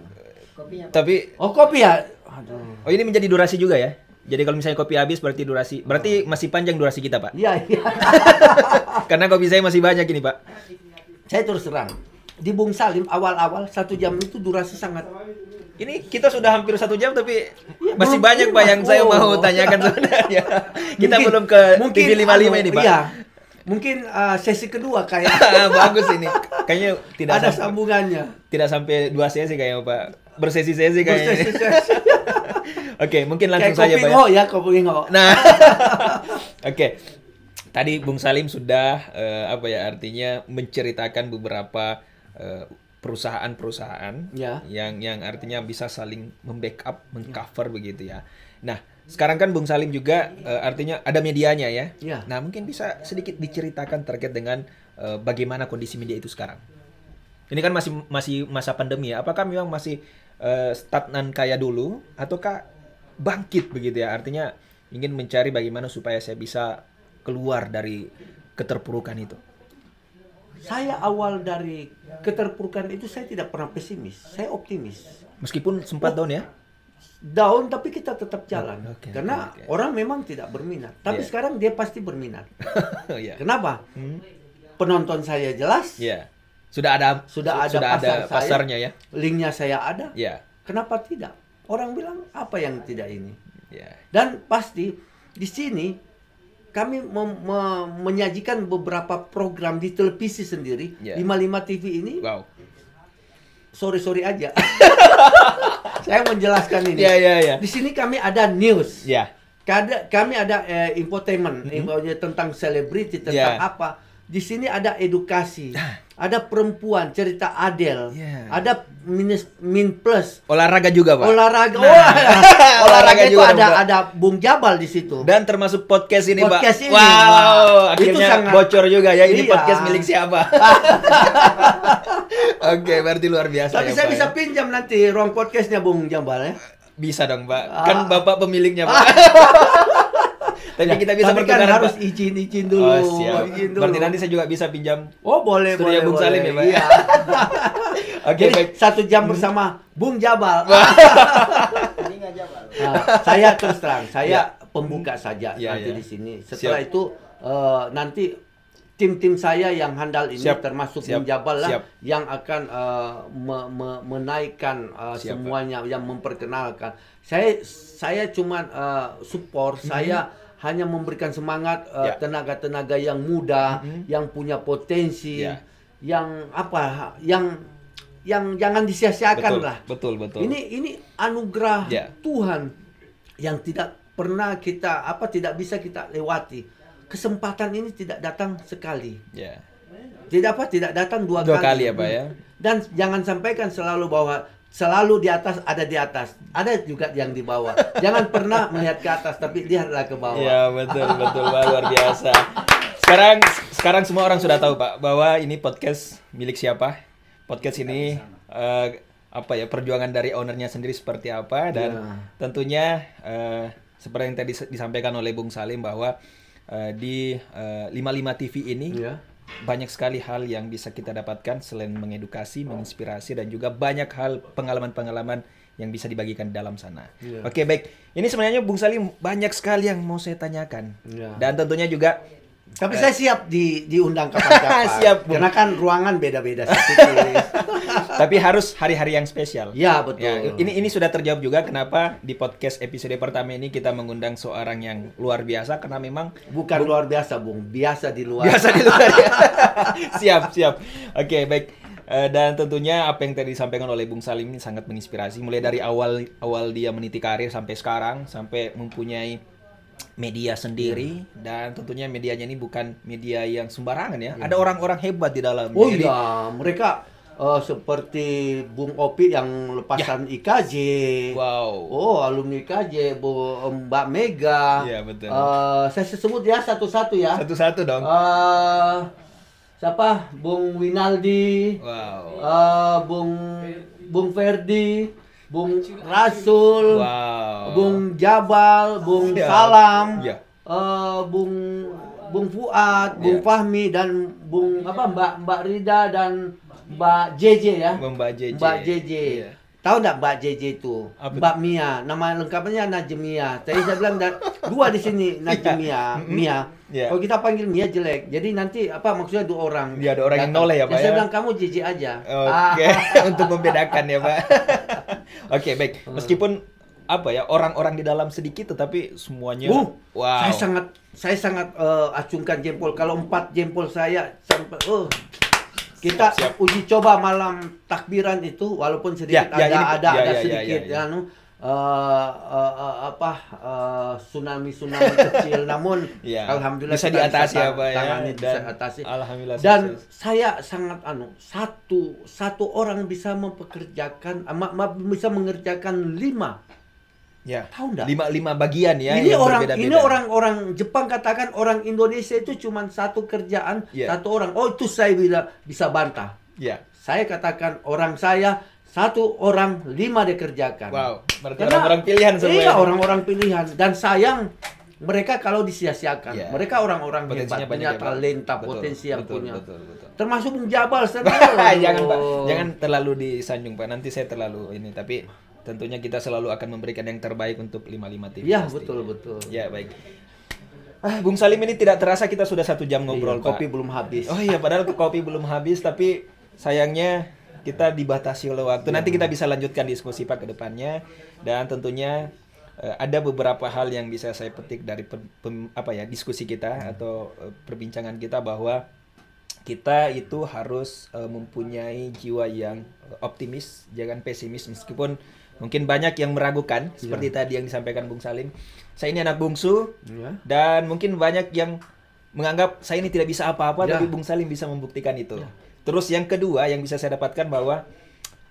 Kopinya Tapi Oh kopi ya? Aduh. oh ini menjadi durasi juga ya. Jadi kalau misalnya kopi habis berarti durasi berarti masih panjang durasi kita, Pak. Iya iya. Karena kopi saya masih banyak ini, Pak. Saya terus terang di Bung Salim awal-awal satu jam itu durasi sangat. Ini kita sudah hampir satu jam tapi Iya, masih belum- banyak Pak yang saya oh. mau tanyakan sebenarnya. kita Mungkin- belum ke mungkin, TV 55 anu, ini, Pak. Iya. Mungkin uh, sesi kedua kayak Bagus ini. Kayaknya tidak ada sampai, sambungannya. tidak sampai dua sesi kayaknya, Pak. Bersesi-sesi kayaknya. Bersesi-sesi. Oke, mungkin langsung Kayak saja, Pak. ya. ya kopi ngo. Nah, oke. Tadi Bung Salim sudah eh, apa ya artinya menceritakan beberapa eh, perusahaan-perusahaan Ya. yang yang artinya bisa saling membackup, mengcover begitu ya. Nah, sekarang kan Bung Salim juga eh, artinya ada medianya ya. Ya. Nah, mungkin bisa sedikit diceritakan terkait dengan eh, bagaimana kondisi media itu sekarang. Ini kan masih masih masa pandemi ya. Apakah memang masih eh, stagnan kayak dulu ataukah bangkit begitu ya? Artinya ingin mencari bagaimana supaya saya bisa keluar dari keterpurukan itu. Saya awal dari keterpurukan itu saya tidak pernah pesimis, saya optimis. Meskipun sempat down ya. Down tapi kita tetap jalan. Oke, Karena oke. orang memang tidak berminat. Tapi Iya. sekarang dia pasti berminat. ya. Kenapa? Hmm. Penonton saya jelas, Ya. Sudah ada Sudah ada sudah ada pasar saya. pasarnya ya. linknya saya ada. Ya. Kenapa tidak? Orang bilang apa yang tidak ini? Ya. Dan pasti di sini kami mem- me- menyajikan beberapa program di televisi sendiri. Ya. 55 TV ini Wow. sorry-sorry aja. saya menjelaskan ini. Ya ya ya. Di sini kami ada news. Ya. Kada, kami ada eh, infotainment, infonya tentang selebriti, tentang Ya. apa. Di sini ada edukasi, ada perempuan, cerita Adele, Ya. ada minus, min plus, Olahraga juga, Pak. olahraga. Nah. Wah, Olahraga olahraga itu juga ada Pak. ada Bung Jabal di situ. Dan termasuk podcast ini, Podcast Pak. ini, wow, Pak. akhirnya Itu sangat- bocor juga ya ini Iya. podcast milik siapa. Oke, berarti luar biasa Tapi ya, saya Pak, bisa ya. pinjam nanti ruang podcastnya Bung Jabal ya. Bisa dong, Pak. Ah. Kan Bapak pemiliknya, Pak. Tapi kita bisa Tapi kan bertukar, harus izin-izin dulu. Oh, siap. izin dulu. Berarti nanti saya juga bisa pinjam. Oh boleh Studio boleh Bung boleh. Salim ya, Pak? Iya. Oke, Jadi baik. satu jam bersama Bung Jabal. ini. Nah, saya terus terang, saya Ya. pembuka saja Ya, nanti ya. di sini. Setelah Siap. itu eh, nanti tim-tim saya yang handal ini Siap. termasuk Siap. Bung Jabal lah Siap. yang akan eh, me- me- menaikkan eh, Siap, Pak. semuanya yang memperkenalkan. Saya saya cuman eh, support, saya hanya memberikan semangat eh. Ya. tenaga-tenaga yang muda, Mhm. yang punya potensi, Ya. yang apa, yang yang jangan disia-siakan Betul, lah. betul, betul. Ini ini anugerah Ya. Tuhan yang tidak pernah kita apa tidak bisa kita lewati. Kesempatan ini tidak datang sekali. Ya. Tidak apa tidak datang dua, Dua kali ya, Pak ya. Dan jangan sampaikan selalu bahwa selalu di atas ada di atas, ada juga yang di bawah. Jangan pernah melihat ke atas tapi lihatlah ke bawah. Iya betul betul Pak, luar biasa. Sekarang sekarang semua orang sudah tahu Pak bahwa ini podcast milik siapa. Podcast ini eh, apa ya perjuangan dari ownernya sendiri seperti apa dan Ya. tentunya eh, seperti yang tadi disampaikan oleh Bung Salim bahwa eh, di eh, 55 TV ini Iya. Banyak sekali hal yang bisa kita dapatkan selain mengedukasi, menginspirasi dan juga banyak hal pengalaman-pengalaman yang bisa dibagikan dalam sana. Iya. Oke, baik. Ini sebenarnya Bung Salim banyak sekali yang mau saya tanyakan. Iya. Dan tentunya juga Tapi saya siap di diundang kapan-kapan. Siap, Bung. Karena kan ruangan beda-beda tapi harus hari-hari yang spesial. Ya, betul. Ya, ini ini sudah terjawab juga kenapa di podcast episode pertama ini kita mengundang seorang yang luar biasa karena memang Bukan luar biasa, Bung. Biasa di luar. biasa di luar ya. siap, siap. Oke, baik. Eh, dan tentunya apa yang tadi disampaikan oleh Bung Salim ini sangat menginspirasi mulai dari awal awal dia meniti karir sampai sekarang sampai mempunyai media sendiri dan tentunya medianya ini bukan media yang sembarangan ya. Ada orang-orang hebat di dalamnya. Oh Jadi- iya, mereka eh, seperti Bung Opi yang lepasan IKJ. Wow. Oh, alumni IKJ, Bu Mbak Mega. Iya, betul. Eh, saya sebut ya satu-satu ya. Satu-satu dong. Eh, siapa? Bung Winaldi, Wow. eh, Bung Bung Ferdi, Bung Rasul, Wow. Bung Jabal, Bung Ya. Salam, Ya. eh, Bung Bung Fuad, Bung Ya. Fahmi dan Bung apa Mbak Mbak Rida dan Mbak JJ ya. Mbak JJ. Mbak JJ. Iya. Tahu nggak Mbak JJ itu? Apa Mbak Mia. Nama lengkapnya Najmia. Tadi saya bilang da- dua di sini Najmia, Mia. Iya. Kalau kita panggil Mia jelek. Jadi nanti apa maksudnya dua orang. Iya, ada orang yang noleh ya, Pak, Saya ya? bilang kamu JJ aja. Oke, Ah. untuk membedakan ya Pak. Oke, baik. Meskipun apa ya orang-orang di dalam sedikit, tetapi semuanya. Uh, wow. Saya sangat saya sangat eh, acungkan jempol. Kalau empat jempol saya sampai oh kita Siap, siap. uji coba malam takbiran itu walaupun sedikit Ya, ya, ada ini- ada ya, ada ya, ya, sedikit ya, ya. ya, anu, eh, eh, eh, apa tsunami tsunami kecil namun Ya, alhamdulillah bisa diatasi ya, Pak, ya. tangani, bisa Dan atasi alhamdulillah dan sukses. saya sangat anu satu satu orang bisa mempekerjakan ma- bisa mengerjakan lima Ya. tahu nggak Lima lima bagian ya. ini orang ini orang-orang Jepang katakan orang Indonesia itu cuma satu kerjaan Iya. satu orang. Oh itu saya bila bisa bantah. Ya. Saya katakan orang saya satu orang lima dikerjakan. Wow. Berarti Karena- orang-orang pilihan semua. Iya ya? orang-orang pilihan dan sayang mereka kalau disia-siakan. Iya. Mereka orang-orang hebat, banyak punya ya, talenta, Betul, potensi yang betul, punya. Betul, betul. Termasuk Bung Jabal serius. jangan Pak, jangan terlalu disanjung Pak. Nanti saya terlalu ini, tapi tentunya kita selalu akan memberikan yang terbaik untuk 55 TV. Iya pasti. betul betul. Ya baik. Ah, Bung Salim ini tidak terasa kita sudah satu jam ngobrol Iya, Pak. kopi belum habis. Oh iya, padahal kopi belum habis, tapi sayangnya kita dibatasi oleh waktu. Nanti kita bisa lanjutkan diskusi Pak ke depannya dan tentunya eh, ada beberapa hal yang bisa saya petik dari pe- pem- apa ya diskusi kita atau eh, perbincangan kita bahwa kita itu harus eh, mempunyai jiwa yang optimis, jangan pesimis meskipun mungkin banyak yang meragukan seperti tadi yang disampaikan Bung Salim. Saya ini anak bungsu, Iya. dan mungkin banyak yang menganggap saya ini tidak bisa apa-apa, Ya. tapi Bung Salim bisa membuktikan itu. Terus yang kedua yang bisa saya dapatkan bahwa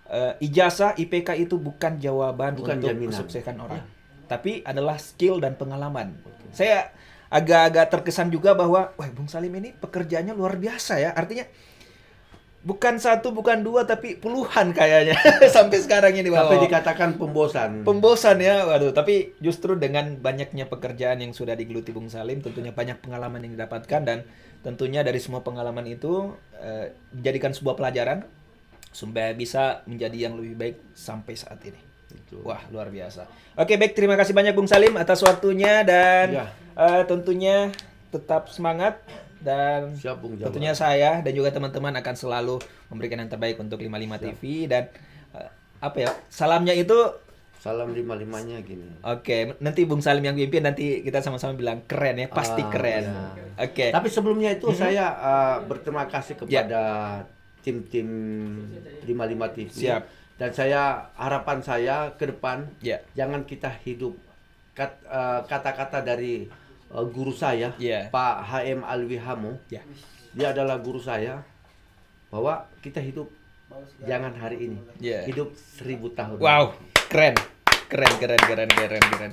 eh, ijazah IPK itu bukan jawaban Bukan untuk jaminan. kesuksesan orang, tapi adalah skill dan pengalaman. Saya agak-agak terkesan juga bahwa, wah Bung Salim ini pekerjaannya luar biasa ya. Artinya bukan satu, bukan dua, tapi puluhan kayaknya sampai sekarang ini. Sampai Wow. dikatakan pembosan. Pembosan ya, waduh. Tapi justru dengan banyaknya pekerjaan yang sudah digeluti Bung Salim, tentunya banyak pengalaman yang didapatkan dan tentunya dari semua pengalaman itu eh, dijadikan sebuah pelajaran supaya bisa menjadi yang lebih baik sampai saat ini. Itu. Wah, luar biasa. Oke, baik. Terima kasih banyak Bung Salim atas waktunya dan Ya. eh, tentunya tetap semangat dan Siap Bung tentunya saya dan juga teman-teman akan selalu memberikan yang terbaik untuk 55 TV dan eh, apa ya? Salamnya itu Salam lima-limanya gini. Oke, nanti Bung Salim yang pimpin nanti kita sama-sama bilang keren ya, pasti Ah, keren. iya. Oke. Tapi sebelumnya itu saya uh, berterima kasih Ya. kepada tim-tim 55 TV. Siap. Dan saya harapan saya ke depan Ya. jangan kita hidup kat- uh, kata-kata dari uh, guru saya Ya. Pak HM Alwi Hamo. Ya. Dia adalah guru saya bahwa kita hidup jangan hari ini. Iya. Hidup seribu tahun. Wow, keren, keren, keren, keren, keren, keren.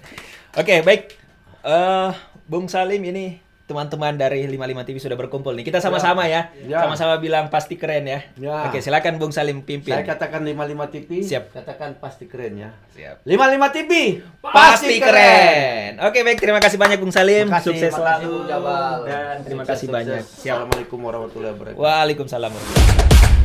Oke, baik. eh Bung Salim ini teman-teman dari 55 TV sudah berkumpul nih. Kita sama-sama ya. Ya. Sama-sama bilang pasti keren ya. Ya. Oke, silakan Bung Salim pimpin. Saya katakan 55 TV. Siap. Katakan pasti keren ya. Siap. 55 TV Pasti keren. Oke, baik. Terima kasih banyak Bung Salim. Kasih, Sukses makasih, selalu. Dan terima Sukses, kasih sukses. banyak. Siap. Assalamualaikum warahmatullahi wabarakatuh. Waalaikumsalam warahmatullahi wabarakatuh.